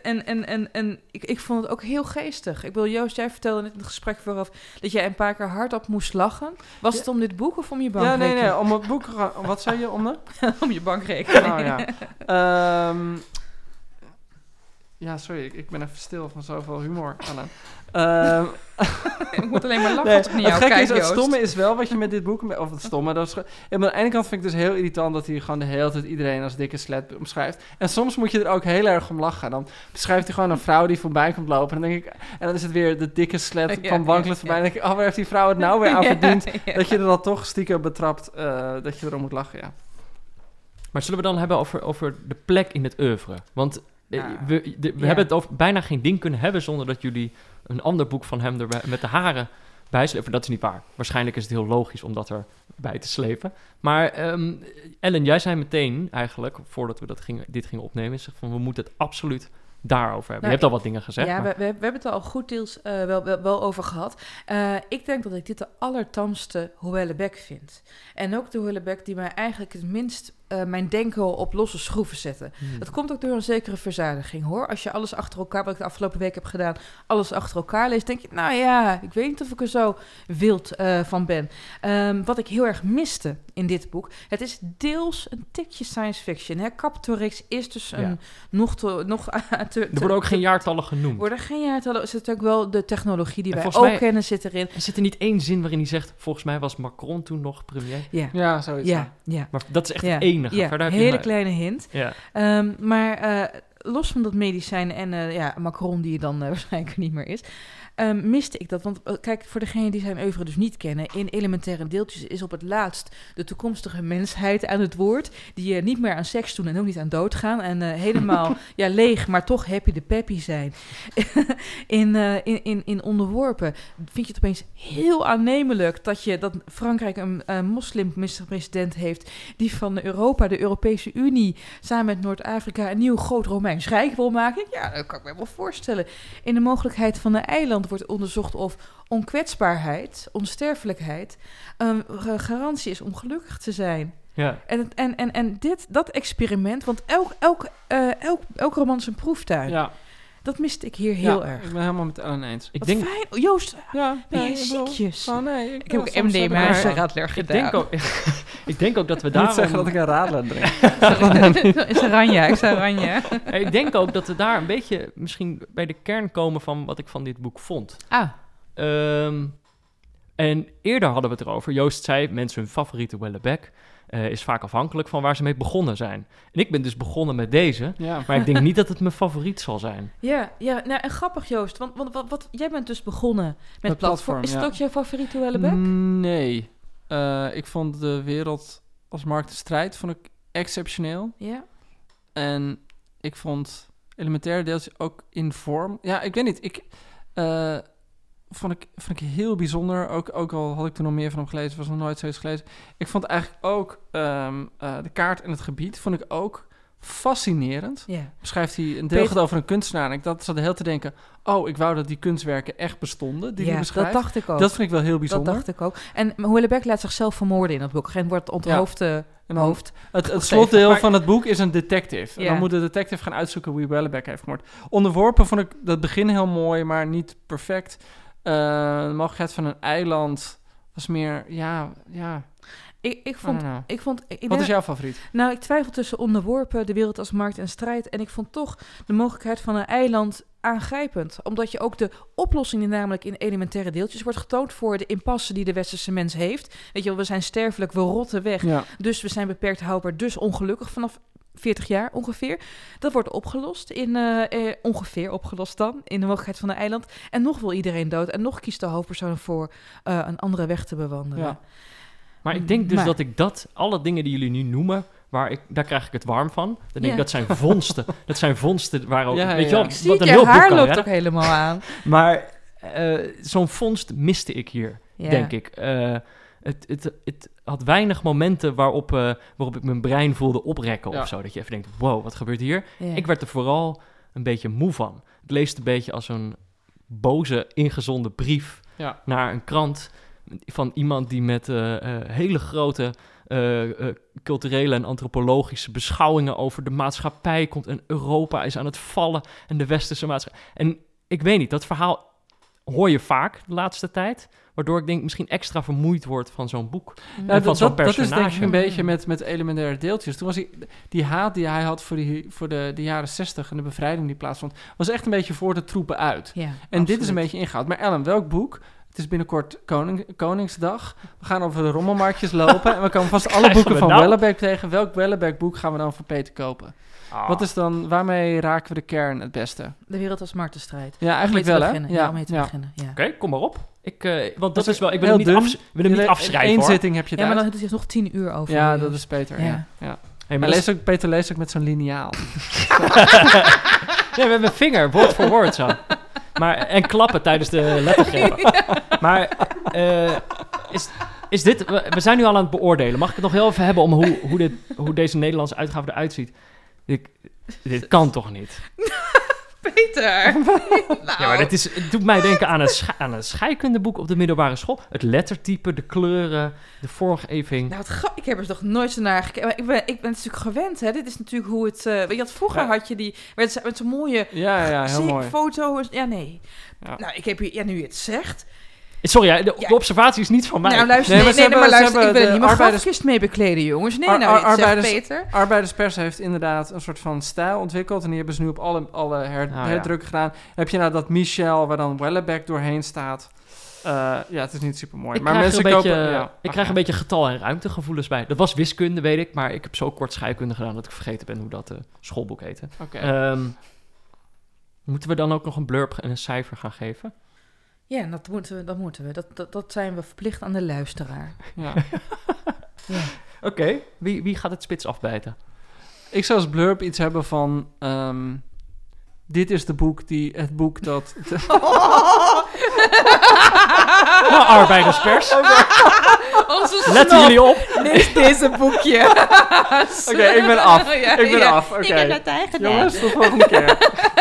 en en, en, en ik, ik vond het ook heel geestig. Ik wil Joost, jij vertelde net in het gesprek vooraf dat jij een paar keer hardop moest lachen. Was Ja. het om dit boek of om je Ja, bankrekening? nee, nee, om het boek... Wat zei je, om de? [LAUGHS] om je bankrekening. Oh, ja. Ehm, ja, sorry, ik, ik ben even stil van zoveel humor, Anne. [LAUGHS] Ehm, [LAUGHS] ik moet alleen maar lachen nee, als ik naar jou het gekke kijk, is, het stomme is wel wat je met dit boek... Of het stomme, dat is... maar aan de ene kant vind ik het dus heel irritant... dat hij gewoon de hele tijd iedereen als dikke slet omschrijft. En soms moet je er ook heel erg om lachen. Dan beschrijft hij gewoon een vrouw die voorbij komt lopen. En dan denk ik... En dan is het weer de dikke slet [LAUGHS] Ja, wankelend ja, voorbij. En dan denk ik... Oh, waar heeft die vrouw het nou weer aan verdiend? ja. Dat je er dan toch stiekem betrapt... eh, dat je erom moet lachen, ja. Maar zullen we dan hebben over, over de plek in het oeuvre? Want Ja. we, de- we Ja. hebben het over bijna geen ding kunnen hebben zonder dat jullie een ander boek van hem erbij, met de haren bijslepen. Dat is niet waar. Waarschijnlijk is het heel logisch om dat erbij te slepen. Maar ehm, Ellen, jij zei meteen eigenlijk, voordat we dat gingen, dit gingen opnemen, zeg van we moeten het absoluut daarover hebben. Nou, je hebt al wat dingen gezegd. ja, maar- we, we, we hebben het er al goed deels eh, wel, wel, wel over gehad. Eh, ik denk dat ik dit de allertamste Hoellebek vind. En ook de Hoellebek die mij eigenlijk het minst eh, mijn denken op losse schroeven zetten. Hmm. Dat komt ook door een zekere verzadiging hoor. Als je alles achter elkaar, wat ik de afgelopen week heb gedaan, alles achter elkaar leest, denk je, nou ja, ik weet niet of ik er zo wild eh, van ben. Ehm, wat ik heel erg miste in dit boek, het is deels een tikje science fiction. Hè? Captorix is dus een Ja. nog te, nog [LAUGHS] te, er worden ook geen jaartallen genoemd. worden geen jaartallen. Zit ook wel de technologie die En wij ook mij- kennen zit erin. Er zit er niet één zin waarin hij zegt, volgens mij was Macron toen nog premier. Ja, Ja, zoiets. ja, ja. Maar dat is echt ja. Ja, Verder je hele kleine hint. Ja. Ehm, maar eh, los van dat medicijn en eh, ja, Macron, die dan eh, [LAUGHS] waarschijnlijk niet meer is, ehm, miste ik dat. Want eh, kijk, voor degenen die zijn oeuvre dus niet kennen, in elementaire deeltjes is op het laatst de toekomstige [LAUGHS] mensheid aan het woord, die eh, niet meer aan seks doen en ook niet aan dood gaan en eh, helemaal [LAUGHS] ja, leeg, maar toch happy de peppy zijn. [LAUGHS] in, in, in, in onderworpen vind je het opeens heel aannemelijk dat, je, dat Frankrijk een moslim-minister-president heeft die van Europa, de Europese Unie, samen met Noord-Afrika een nieuw groot Romeins Rijk wil maken. Ja, dat kan ik me wel voorstellen. In de mogelijkheid van een eiland wordt onderzocht of onkwetsbaarheid, onsterfelijkheid, een ga- garantie is om gelukkig te zijn. Ja. En, en, en, en dit, dat experiment, want elk, elk, eh, elk, elk roman is een proeftuin. Ja, Dat miste ik hier heel ja, erg. Ik ben helemaal met Ellen eens. Ik Wat denk, fijn. Oh, Joost, Ja, ben jij ik ziekjes? Oh nee. Ik, Ik heb ook ik MDMA en Radler ik gedaan. denk ook, [LAUGHS] ik denk ook dat we Ik daarom... zeggen dat ik een radler drink. [LAUGHS] is oranje, [LAUGHS] ik zei oranje. ik denk ook dat we daar een beetje misschien bij de kern komen van wat ik van dit boek vond. Ah, Ehm, en eerder hadden we het erover. Joost zei, mensen hun favoriete Wellebec eh is vaak afhankelijk van waar ze mee begonnen zijn. En ik ben dus begonnen met deze, Ja. maar ik denk niet dat het mijn favoriet zal zijn. [LAUGHS] ja, ja nou, en grappig Joost, want, want wat, wat, jij bent dus begonnen met, Met platform. Platform, Is het ja. ook jouw favoriete Wellebec? Nee. Eh, ik vond de wereld als markt en strijd vond ik exceptioneel. Ja. En ik vond elementaire deeltjes ook in vorm. Ja, ik weet niet. Ik eh, vond, ik, vond ik heel bijzonder. Ook, ook al had ik toen nog meer van hem gelezen, was nog nooit zoiets gelezen. Ik vond eigenlijk ook ehm, eh, de kaart en het gebied vond ik ook fascinerend. ja. Beschrijft hij een deel over een kunstenaar. En ik dat zat de hele te denken. Oh, ik wou dat die kunstwerken echt bestonden. Die hij ja, beschrijft. dat dacht ik ook. Dat vind ik wel heel dat bijzonder. dacht ik ook. En Hoelebeck laat zichzelf vermoorden in dat boek. En wordt onthoofd En dan hoofd. Het, het slotdeel Maar- van het boek is een detective. En Ja. dan moet de detective gaan uitzoeken wie Wellebeck heeft vermoord. Onderworpen vond ik dat begin heel mooi, maar niet perfect. Eh, de mogelijkheid van een eiland was meer, ja, ja. Ik, ik vond... Ik vond ik Wat is jouw favoriet? Nou, ik twijfel tussen onderworpen, de wereld als markt en strijd. En ik vond toch de mogelijkheid van een eiland aangrijpend. Omdat je ook de oplossing die namelijk in elementaire deeltjes wordt getoond voor de impasse die de westerse mens heeft. Weet je wel, we zijn sterfelijk, we rotten weg. Ja. Dus we zijn beperkt houdbaar, dus ongelukkig vanaf 40 jaar ongeveer. Dat wordt opgelost in, eh, eh, ongeveer opgelost dan, in de mogelijkheid van een eiland. En nog wil iedereen dood. En nog kiest de hoofdpersoon voor eh, een andere weg te bewandelen. Ja. Maar ik denk dus Maar- dat ik dat, alle dingen die jullie nu noemen, waar ik, daar krijg ik het warm van. Dan denk Ja. ik, dat zijn vondsten. [LAUGHS] dat zijn vondsten waar ook, Ja, weet je ja. wel, Ik zie wat een je heel boek haar kan loopt ook helemaal aan. [LAUGHS] Maar eh, zo'n vondst miste ik hier, Ja. denk ik. Eh, het, het, het had weinig momenten waarop, eh, waarop ik mijn brein voelde oprekken Ja. of zo. Dat je even denkt, wow, wat gebeurt hier? Ja. Ik werd er vooral een beetje moe van. Het leest een beetje als een boze, ingezonden brief Ja. naar een krant van iemand die met eh, eh, hele grote culturele en antropologische beschouwingen over de maatschappij komt en Europa is aan het vallen en de westerse maatschappij. En ik weet niet, dat verhaal hoor je vaak de laatste tijd. Waardoor ik denk misschien extra vermoeid wordt van zo'n boek. Ja, en van dat, zo'n dat, dat is personage. denk ik een beetje met, met elementaire deeltjes. Toen was hij, die haat die hij had voor, die, voor de, de jaren 60 en de bevrijding die plaatsvond, was echt een beetje voor de troepen uit. Ja, En dit is een beetje ingehaald. Maar Ellen, welk boek? Het is binnenkort koning, Koningsdag. We gaan over de rommelmarktjes lopen. En we komen vast [LAUGHS] alle boeken van nou? Wellebeck tegen. Welk Wellebeck boek gaan we dan voor Peter kopen? Ah. Wat is dan, waarmee raken we de kern het beste? De wereld als martenstrijd. Ja, eigenlijk wel, hè? beginnen. Ja, Ja, om mee te ja. beginnen. Ja. Oké, kom maar op. Ik, eh, want dat Dat is wel, ik wil hem niet, dun. afs- wil hem niet afschrijven hoor. zitting heb je ja, het maar dan doet hij nog tien uur over. Ja, dat is beter. Ja. Ja. Ja. Hey, Maar lees ook, Peter leest ook met zo'n liniaal. Nee, met mijn vinger, woord voor woord zo. Maar, en klappen tijdens de lettergrepen. [LAUGHS] Maar eh, is, is dit... We we zijn nu al aan het beoordelen. Mag ik het nog heel even hebben om hoe, hoe, dit, hoe deze Nederlandse uitgave eruit ziet? Ik, dit kan toch niet? [LAUGHS] Peter! [LAUGHS] Ja, maar dit is, het doet mij denken aan een, aan een scheikundeboek op de middelbare school. Het lettertype, de kleuren, de vormgeving. Nou, het ik heb er toch nooit zo naar gekeken. Maar Ik ben, ik ben natuurlijk gewend, hè. Dit is natuurlijk hoe het... eh, weet je, wat vroeger Ja. had je die... Met, met zo'n mooie Ja, ja, heel mooi. foto. Ja, nee. Ja. Nou, ik heb hier... Ja, nu je het zegt. Sorry, de, Ja. de observatie is niet van mij. Nou, luister. Nee, Nee, maar nee, maar hebben- ze luister. Ik wil hebben er niet mijn grafkist mee bekleden, jongens. Nee, Ar- nou, ar- het zegt arbeiders- Peter. Arbeiderspers heeft inderdaad een soort van stijl ontwikkeld. En die hebben ze nu op alle, alle her, ja. herdrukken gedaan. heb je nou dat Michel, waar dan Wellebeck doorheen staat. Eh, ja, het is niet super mooi. Ik maar krijg, mensen een beetje, kopen... Ja, ik krijg een beetje getal- en ruimtegevoelens bij. Dat was wiskunde, weet ik. Maar ik heb zo kort scheikunde gedaan dat ik vergeten ben hoe dat eh, schoolboek heette. Ehm, moeten we dan ook nog een blurb en een cijfer gaan geven? Ja, dat moeten we. Dat, moeten we. Dat, dat, dat zijn we verplicht aan de luisteraar. ja. Ja. [LAUGHS] Oké, wie, wie gaat het spits afbijten? Ik zou als blurb iets hebben van... ehm, dit is de boek die, het boek dat... [LAUGHS] Nou, arbeiderspers. Onze Letten jullie op. Lees deze boekje. [LAUGHS] Oké, ik ben af. Ja, ik ben ja. af. Oké. Ik heb Jongens, tot de volgende keer.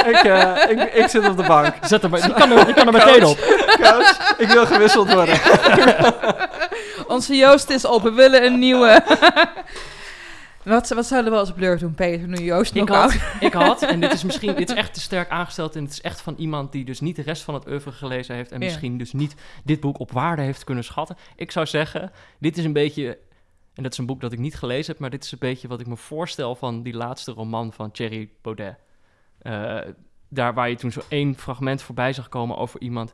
ik, eh, ik, ik zit op de bank. Zet maar- die, kan er, die kan er meteen op. Coach, ik wil gewisseld worden. [LAUGHS] Onze Joost is op. We willen een nieuwe. Wat, wat zouden we als blur doen, Peter, nu Joost Ik nog had, oud- ik had, [LAUGHS] en dit is misschien dit is echt te sterk aangesteld... en het is echt van iemand die dus niet de rest van het oeuvre gelezen heeft... en Ja. misschien dus niet dit boek op waarde heeft kunnen schatten. Ik zou zeggen, dit is een beetje... en dat is een boek dat ik niet gelezen heb... maar dit is een beetje wat ik me voorstel van die laatste roman van Thierry Baudet. Eh, daar waar je toen zo één fragment voorbij zag komen over iemand...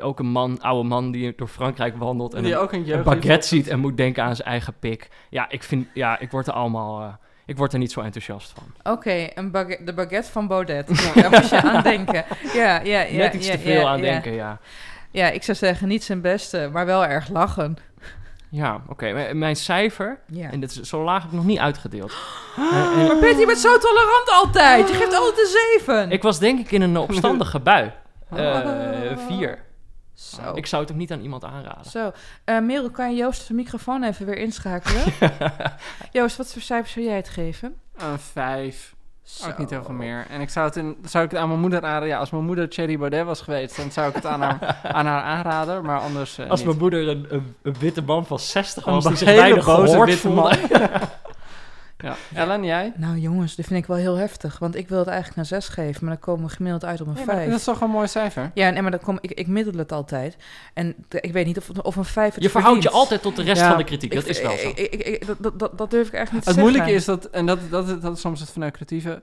ook een man, oude man die door Frankrijk wandelt... en Die een, ook een baguette ziet en moet denken aan zijn eigen pik. Ja, ik vind, ja, ik word er allemaal... eh, ik word er niet zo enthousiast van. Oké, een baguette, de baguette van Baudet. Ja, daar moest je aan denken. [LAUGHS] Ja, ja, ja. Net iets ja, te veel ja, aan ja. denken, ja. Ja, ik zou zeggen niet zijn beste, maar wel erg lachen. Ja, oké. Mijn cijfer, Ja. en dit is, zo laag heb ik nog niet uitgedeeld. Eh, [GASPS] en Maar Peter, je bent zo tolerant altijd. Je geeft altijd een zeven. ik was denk ik in een [LAUGHS] opstandige bui. Eh, Oh. vier. Zo. Ik zou het ook niet aan iemand aanraden. Zo. Eh Merel, kan je Joost zijn microfoon even weer inschakelen? [LAUGHS] Joost, wat voor cijfer zou jij het geven? Een vijf. Zo. Ook niet heel veel meer. En ik zou het, in, zou ik het aan mijn moeder aanraden. Ja, als mijn moeder Thierry Baudet was geweest, dan zou ik het aan haar, [LAUGHS] aan haar aanraden. Maar anders eh, Als niet. mijn moeder een, een, een witte man van 60 Een was, die zich weinig boze gehoord witte man. [LAUGHS] Ja. Ellen, jij? Nou jongens, dit vind ik wel heel heftig. Want ik wil het eigenlijk naar zes geven, maar dan komen we gemiddeld uit op een Ja, vijf. dat is toch een mooi cijfer? Ja, nee, maar dan kom ik, ik middel het altijd. En ik weet niet of, of een vijf het Je verhoudt je altijd tot de rest Ja. van de kritiek. Dat Ik- is wel zo. ik- ik- ik- dat- dat- dat, dat durf ik echt niet te Het zeggen. moeilijke is dat, en dat, dat, dat is soms het vanuit creatieve...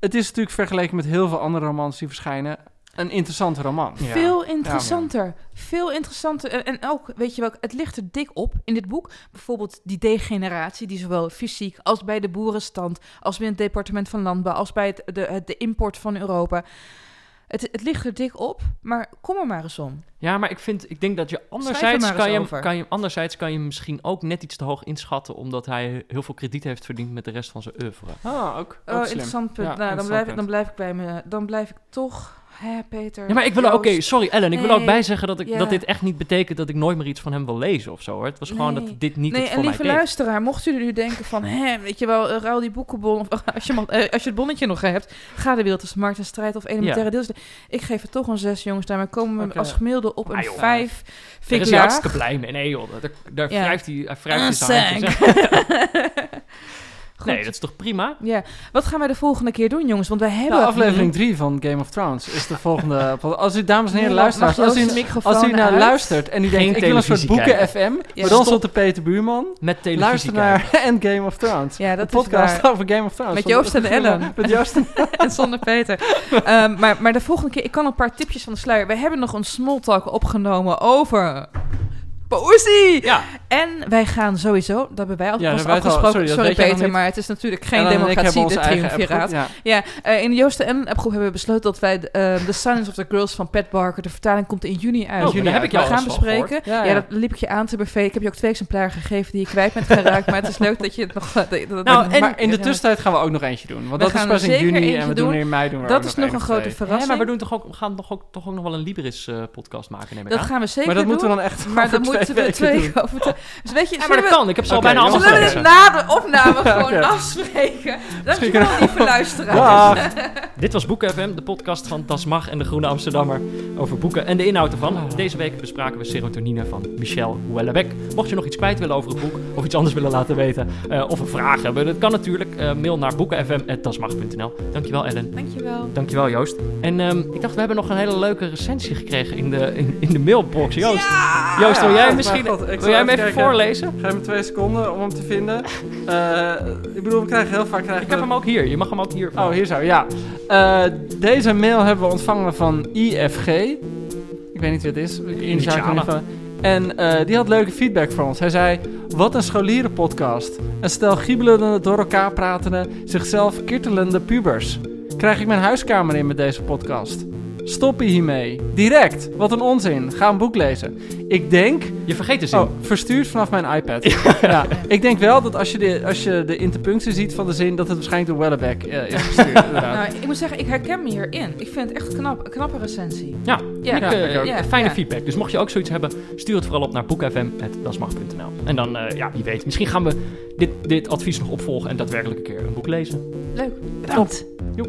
Het is natuurlijk vergeleken met heel veel andere romans die verschijnen... een interessante roman. Ja. Veel interessanter. veel interessanter. En, en ook, weet je wel, het ligt er dik op in dit boek. Bijvoorbeeld die degeneratie, die zowel fysiek als bij de boerenstand, als bij het departement van Landbouw, als bij het, de, het- de import van Europa. Het, het ligt er dik op, maar kom er maar eens om. Ja, maar ik vind, ik denk dat je er anderzijds kan je, kan je, anderzijds kan je hem misschien ook net iets te hoog inschatten, omdat hij heel veel krediet heeft verdiend met de rest van zijn oeuvre. Ah, ook, ook Oh, slim. interessant punt. Ja, nou, dan blijf, ik- punt. dan blijf ik bij me. Dan blijf ik toch. Hè, Peter. Ja, maar ik wil oké, sorry Ellen, ik wil ook bij zeggen dat, ik, ja. dat dit echt niet betekent dat ik nooit meer iets van hem wil lezen of zo. Hoor. Het was gewoon dat dit niet Nee, het en voor mij lieve luisteraar, mocht u nu denken van, hè, weet je wel, ruil die boekenbon, of [LAUGHS] als je, eh, als je het bonnetje nog hebt, ga de wereld tussen markt en strijd of elementaire deels. Ik geef het toch een zes, jongens. Daarmee komen we als gemiddelde op een Ah, joh. vijf. Vind is ik hij laag. hartstikke blij mee. Nee joh, daar, daar Ja. wrijft hij, hij wrijft Ah, hij zijn. [LAUGHS] Goed. Nee, dat is toch prima? Ja, wat gaan wij de volgende keer doen, jongens? Want wij hebben... Nou, aflevering 3 van Game of Thrones is de volgende. [LAUGHS] Als u, dames en heren, luisteraars, als u, de microfoon als u naar uit? luistert en u Geen denkt, ik wil een soort boeken kijken. FM, Ja, maar dan de Peter Buurman. Met televisie Luister kijken. naar [LAUGHS] en Game of Thrones. Ja, de dat is podcast waar. [LAUGHS] over Game of Thrones. Met Joost en Ellen. Met Joost en en zonder Peter. Ehm, maar, maar de volgende keer, ik kan een paar tipjes van de sluier. We hebben nog een small talk opgenomen over poëzie. Ja, En wij gaan sowieso, dat hebben wij al Ja, het al- afgesproken. sorry, dat Sorry, Peter, maar het is natuurlijk geen democratie, de triumviraat. Ja. Ja, eh, in de Joost en appgroep hebben we besloten dat wij de, eh, The Silence of the Girls van Pat Barker, de vertaling komt in juni uit. Oh, juni heb ik jou we gaan bespreken. Ja, dat liep ik je aan te bevelen. Ik heb je ook twee exemplaren gegeven die je kwijt bent geraakt. maar het is leuk dat je het nog... dat- dat- Nou, en- maar in de tussentijd gaan we ook nog eentje doen. Want We dat is pas in juni en we doen doen. er in mei doen Dat is nog een grote verrassing. maar we, doen toch ook, we gaan toch ook, toch ook nog wel een Libris eh, podcast maken, neem ik Dat aan. gaan we zeker Maar dat doen. moeten we dan echt Maar over twee moeten we weken twee doen. over Dus weet je, Ja, maar dat we- kan. Ik heb ze al bijna allemaal Zullen we na de opname [LAUGHS] gewoon Oké. afspreken? Dankjewel, lieve luisteraars. [LAUGHS] Dit was Boeken FM, de podcast van Das Mag en de Groene Amsterdammer over boeken en de inhoud ervan. Deze week bespraken we Serotonine van Michel Houellebecq. Mocht je nog iets kwijt willen over het boek of iets anders willen laten weten eh, of een vraag hebben, dat kan natuurlijk. Eh, mail naar boekenfm.dasmag.nl. Dankjewel Ellen. Dankjewel. Dankjewel Joost. En ehm, ik dacht, we hebben nog een hele leuke recensie gekregen in de, in, in de mailbox. Joost, Joost wil jij misschien God, ik wil jij hem even even voorlezen? Geef me twee seconden om hem te vinden. [LAUGHS] Eh, ik bedoel, we krijgen heel vaak... Krijgen Ik heb hem ook hier. Je mag hem ook hier. Oh, hier zo, ja. Eh, deze mail hebben we ontvangen van IFG. Ik weet niet wie het is. Geval. En eh, die had leuke feedback voor ons. Hij zei, wat een scholierenpodcast. Een stel giebelende, door elkaar pratende, zichzelf kittelende pubers. Krijg ik mijn huiskamer in met deze podcast? Stoppen hiermee. Direct. Wat een onzin. Ga een boek lezen. Ik denk... Je vergeet de zin. Oh, verstuurd vanaf mijn iPad. [LAUGHS] ja. Ik denk wel dat als je, de, als je de interpunctie ziet van de zin... dat het waarschijnlijk door Wellebeck eh, is gestuurd. [LAUGHS] inderdaad. Nou, ik moet zeggen, ik herken me hierin. Ik vind het echt knap, een knappe recensie. Ja, Ja, ik, ja, eh, ik ook. Ja, fijne ja. feedback. Dus mocht je ook zoiets hebben, stuur het vooral op naar boekfm.dasmag.nl. En dan, eh, ja, wie weet, misschien gaan we dit, dit advies nog opvolgen en daadwerkelijk een keer een boek lezen. Leuk, bedankt. Joep.